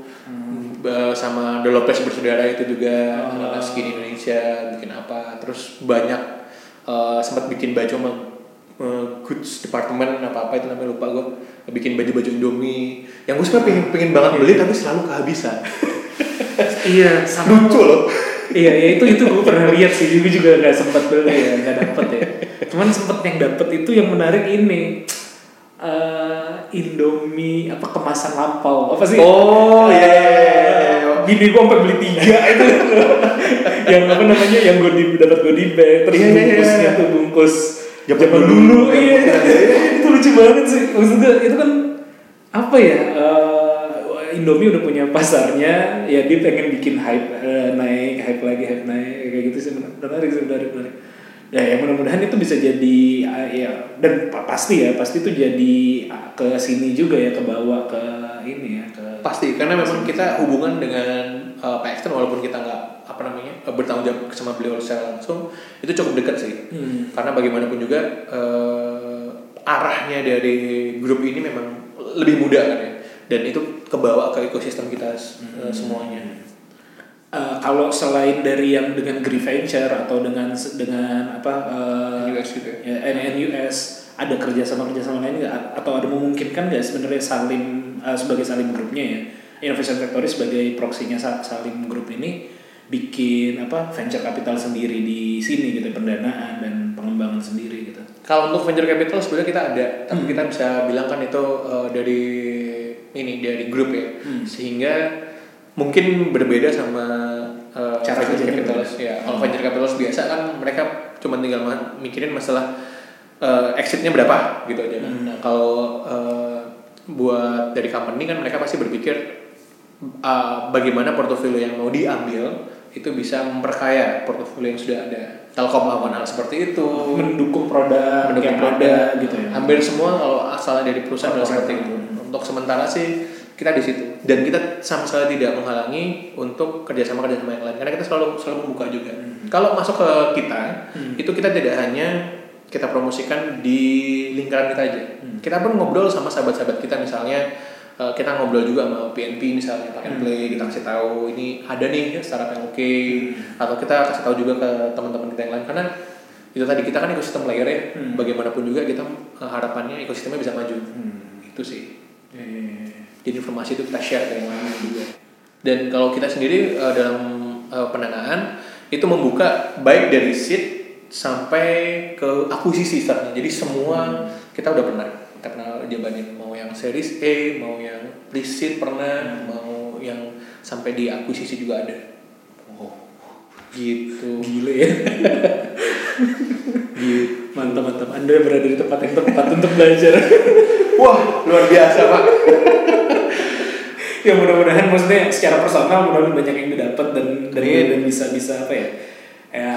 Speaker 2: sama The Lopez bersaudara itu juga
Speaker 1: Oh.
Speaker 2: skin Indonesia bikin apa. Terus banyak eh, sempat bikin baju sama eh, goods department apa apa itu namanya lupa gue bikin baju-baju Indomie yang gue sebenarnya pengen, pengen banget beli tapi selalu kehabisan.
Speaker 1: Iya, sama.
Speaker 2: Lucu loh.
Speaker 1: Iya, ya itu itu gue pernah lihat sih, gue juga nggak sempat beli ya, nggak dapet ya. Cuman sempat yang dapet itu yang menarik ini eh Indomie apa kemasan lampau apa sih?
Speaker 2: Oh, iya, iya, iya, iya.
Speaker 1: Bini gue sampai beli tiga itu. yang apa namanya? Yang gue dapat gue di bag, terus
Speaker 2: Iya, iya, iya.
Speaker 1: bungkusnya tuh bungkus
Speaker 2: Zaman dulu.
Speaker 1: dulu. Iya, itu lucu banget sih. Maksudnya itu kan apa ya eh, Indomie udah punya pasarnya ya dia pengen bikin hype eh, naik hype lagi hype naik kayak gitu sih menarik sih menarik menarik ya, ya mudah-mudahan itu bisa jadi eh, ya dan pa- pasti ya pasti itu jadi ah, ke sini juga ya ke bawah ke ini ya ke
Speaker 2: Pasti karena memang kita hubungan dengan uh, Pak Eksten walaupun kita nggak apa namanya uh, bertanggung jawab sama beliau secara langsung itu cukup dekat sih.
Speaker 1: Hmm.
Speaker 2: Karena bagaimanapun juga uh, arahnya dari grup ini memang lebih muda kan ya dan itu kebawa ke ekosistem kita uh, semuanya.
Speaker 1: Eh, kalau selain dari yang dengan Grief Venture atau dengan dengan apa eh,
Speaker 2: NUS gitu ya.
Speaker 1: ya, NNUS ada kerjasama kerjasama lain nggak atau ada memungkinkan nggak sebenarnya Salim eh, sebagai Salim grupnya ya Innovation Factory sebagai proksinya Sa- Salim Group ini bikin apa venture capital sendiri di sini gitu pendanaan dan pengembangan sendiri gitu.
Speaker 2: Kalau untuk venture capital sebenarnya kita ada, tapi kita bisa bilang kan itu uh, dari ini dari grup ya,
Speaker 1: Hmm.
Speaker 2: sehingga mungkin berbeda sama uh,
Speaker 1: Cara
Speaker 2: venture capitalist ya. Kalau venture capitalist biasa kan mereka cuma tinggal mikirin masalah uh, exitnya berapa gitu aja. kan.
Speaker 1: Hmm.
Speaker 2: Nah kalau uh, buat dari company kan mereka pasti berpikir uh, bagaimana portofolio yang mau diambil itu bisa memperkaya portofolio yang sudah ada. Telkom melakukan hal seperti itu,
Speaker 1: Mendukung produk
Speaker 2: mendukung produk
Speaker 1: gitu ya.
Speaker 2: Hampir semua kalau asalnya dari perusahaan
Speaker 1: Corporate.
Speaker 2: seperti itu. Untuk sementara sih kita di situ dan kita sama sekali tidak menghalangi untuk kerjasama kerjasama yang lain karena kita selalu selalu membuka juga. Kalau masuk ke kita
Speaker 1: Hmm.
Speaker 2: itu kita tidak hanya kita promosikan di lingkaran kita aja.
Speaker 1: Hmm.
Speaker 2: Kita pun ngobrol sama sahabat-sahabat kita misalnya eh, kita ngobrol juga sama PNP misalnya and
Speaker 1: Hmm.
Speaker 2: Play kita kasih tahu ini ada nih startup yang oke
Speaker 1: Hmm.
Speaker 2: atau kita kasih tahu juga ke teman-teman kita yang lain karena itu tadi kita kan ekosistem player ya
Speaker 1: Hmm.
Speaker 2: bagaimanapun juga kita eh, harapannya ekosistemnya bisa maju
Speaker 1: Hmm.
Speaker 2: itu sih
Speaker 1: Ya, ya, ya.
Speaker 2: Jadi informasi itu kita share ke yang lain juga. Dan kalau kita sendiri eh, dalam eh, pendanaan itu membuka baik dari seed sampai ke akuisisi startnya. Jadi semua kita udah pernah. Kita pernah jabanin mau yang series A mau yang pre-seed pernah mau yang sampai di akuisisi juga ada.
Speaker 1: Oh,
Speaker 2: gitu.
Speaker 1: Gile ya. Mantap mantap. Anda berada di tempat yang tepat untuk belajar.
Speaker 2: wah luar biasa pak
Speaker 1: ya mudah-mudahan maksudnya secara personal mudah-mudahan banyak yang didapat dan dan, dan bisa bisa apa ya ya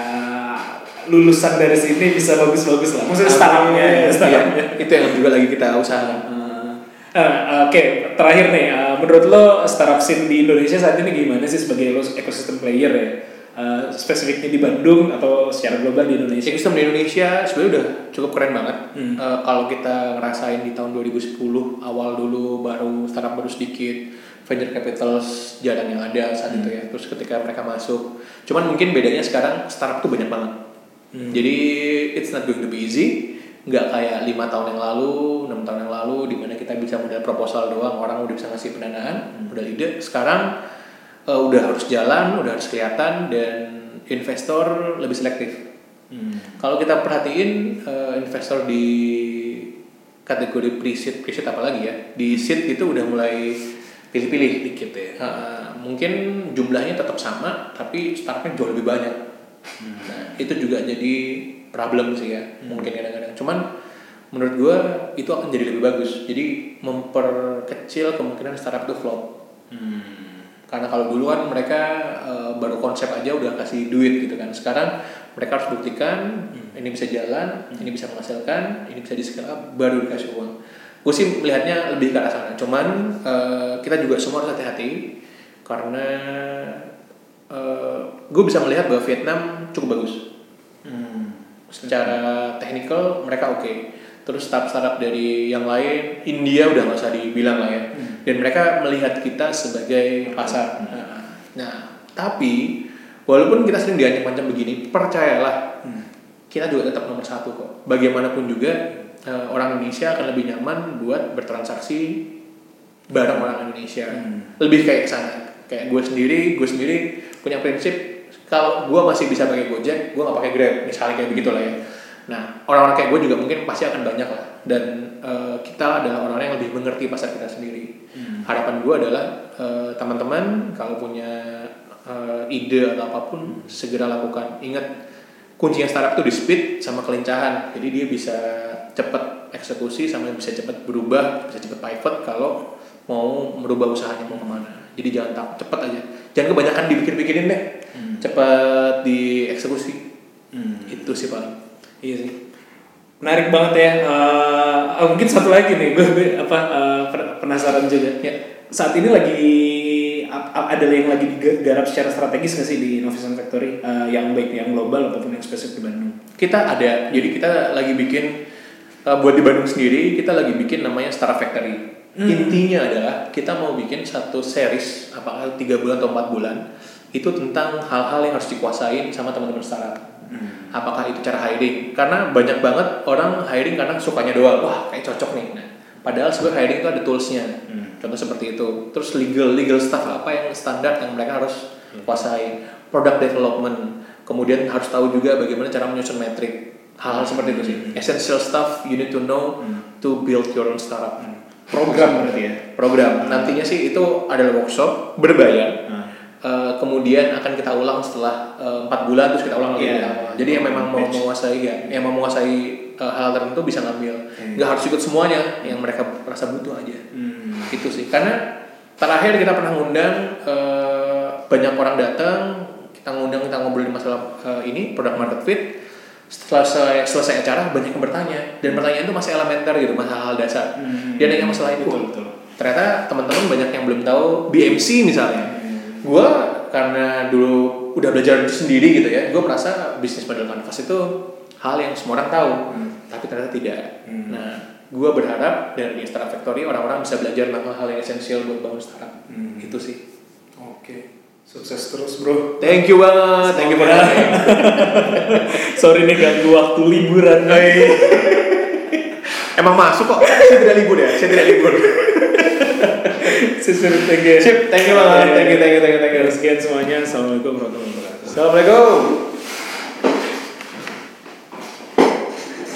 Speaker 1: lulusan dari sini bisa bagus-bagus lah maksudnya startupnya ya startupnya
Speaker 2: itu yang juga lagi kita usahakan
Speaker 1: Eh, eh, Oke, terakhir nih, eh, menurut lo startup scene di Indonesia saat ini gimana sih sebagai lo ekosistem player ya? Eh, spesifiknya di Bandung atau secara global di Indonesia?
Speaker 2: Ekosistem di Indonesia sebenarnya udah cukup keren banget.
Speaker 1: Hmm.
Speaker 2: Eh, kalau kita ngerasain di tahun 2010 awal dulu baru startup baru sedikit venture capital jalan yang ada saat itu ya. Terus ketika mereka masuk, cuman mungkin bedanya sekarang startup tuh banyak banget.
Speaker 1: Hmm.
Speaker 2: Jadi it's not going to be easy. Nggak kayak lima tahun yang lalu, enam tahun yang lalu, di mana kita bisa modal proposal doang, orang udah bisa ngasih pendanaan, modal ide. Sekarang eh, udah harus jalan, udah harus kelihatan, dan investor lebih selektif.
Speaker 1: Hmm.
Speaker 2: Kalau kita perhatiin eh, investor di kategori pre-seed, pre-seed apalagi ya, di seed itu udah mulai pilih-pilih dikit ya. Eh, mungkin jumlahnya tetap sama, tapi startupnya jauh lebih banyak. Nah, itu juga jadi problem sih ya, mungkin kadang-kadang. Cuman menurut gua itu akan jadi lebih bagus. Jadi memperkecil kemungkinan startup itu flop.
Speaker 1: Hmm.
Speaker 2: Karena kalau dulu kan mereka eh, baru konsep aja udah kasih duit gitu kan. Sekarang mereka harus buktikan ini bisa jalan, ini bisa menghasilkan, ini bisa di scale up, baru dikasih uang. Gue sih melihatnya lebih ke arah sana. Cuman eh, kita juga semua harus hati-hati karena gue bisa melihat bahwa Vietnam cukup bagus.
Speaker 1: Hmm.
Speaker 2: Secara technical mereka oke. Terus startup-startup dari yang lain, India udah nggak usah dibilang lah ya. Dan mereka melihat kita sebagai pasar. Nah, nah, tapi walaupun kita sering diancam-ancam begini, percayalah
Speaker 1: Hmm.
Speaker 2: kita juga tetap nomor satu kok. Bagaimanapun juga eh, orang Indonesia akan lebih nyaman buat bertransaksi bareng orang Indonesia.
Speaker 1: Hmm.
Speaker 2: Lebih kayak ke sana. Kayak gue sendiri, gue sendiri punya prinsip kalau gue masih bisa pakai Gojek, gue nggak pakai Grab, misalnya kayak begitu lah ya. Nah, orang-orang kayak gue juga mungkin pasti akan banyak lah. Dan eh, kita adalah orang-orang yang lebih mengerti pasar kita sendiri.
Speaker 1: Hmm.
Speaker 2: Harapan gue adalah eh, teman-teman kalau punya eh, ide atau apa pun segera lakukan. Ingat kuncinya startup tuh di speed sama kelincahan. Jadi dia bisa cepet eksekusi sama bisa cepat berubah bisa cepat pivot kalau mau merubah usahanya mau ke mana jadi jangan tak cepet aja jangan kebanyakan dipikir-pikirin deh cepat dieksekusi
Speaker 1: Hmm.
Speaker 2: itu sih paling
Speaker 1: Iya sih. Menarik banget ya. Eh, mungkin satu lagi nih, gue, apa pen- penasaran juga.
Speaker 2: Ya.
Speaker 1: Saat ini lagi ada yang lagi digarap secara strategis nggak sih di Innovation Factory Eh, yang baik yang global ataupun yang spesifik di Bandung?
Speaker 2: kita ada jadi kita lagi bikin uh, buat di Bandung sendiri kita lagi bikin namanya Startup Factory intinya adalah kita mau bikin satu series apakah tiga bulan atau empat bulan itu tentang hal-hal yang harus dikuasain sama teman-teman startup apakah itu cara hiring karena banyak banget orang hiring karena sukanya doang. Wah kayak cocok nih. Nah, padahal sebenarnya hiring itu ada toolsnya. Contoh seperti itu. Terus legal legal stuff apa yang standar yang mereka harus kuasain product development. Kemudian harus tahu juga bagaimana cara menyusun metrik hal-hal seperti itu sih. Essential stuff you need to know to build your own startup.
Speaker 1: Program berarti ya.
Speaker 2: program. Nantinya sih itu adalah workshop berbayar.
Speaker 1: Nah.
Speaker 2: Eh, kemudian akan kita ulang setelah eh, empat bulan terus kita ulang lagi
Speaker 1: Iya.
Speaker 2: di awal. jadi yang memang mau menguasai ya yang mau menguasai eh, hal tertentu bisa ngambil
Speaker 1: Iya.
Speaker 2: nggak harus ikut semuanya yang mereka rasa butuh aja
Speaker 1: Hmm.
Speaker 2: itu sih karena terakhir kita pernah ngundang eh, banyak orang datang kita ngundang kita ngobrolin masalah eh, ini product market fit setelah selesai, selesai acara banyak yang bertanya dan pertanyaan itu masih elementer gitu masalah hal dasar
Speaker 1: Hmm.
Speaker 2: dia nanya masalah itu
Speaker 1: Betul, betul.
Speaker 2: ternyata teman-teman banyak yang belum tahu BMC misalnya gue karena dulu udah belajar sendiri gitu ya gue merasa bisnis model canvas itu hal yang semua orang tahu tapi ternyata tidak
Speaker 1: Hmm.
Speaker 2: nah gue berharap dari Startup Factory orang-orang bisa belajar tentang hal yang esensial buat bangun startup
Speaker 1: Hmm.
Speaker 2: itu sih
Speaker 1: Oke. Sukses terus, Bro.
Speaker 2: thank you banget thank you having.
Speaker 1: Sorry nih ganggu waktu liburan.
Speaker 2: emang masuk kok saya tidak libur ya saya tidak libur
Speaker 1: Thank you.
Speaker 2: Sip, thank you banget. Thank you, thank you, thank you, thank you.
Speaker 1: Sekian semuanya. Assalamualaikum warahmatullahi wabarakatuh.
Speaker 2: Assalamualaikum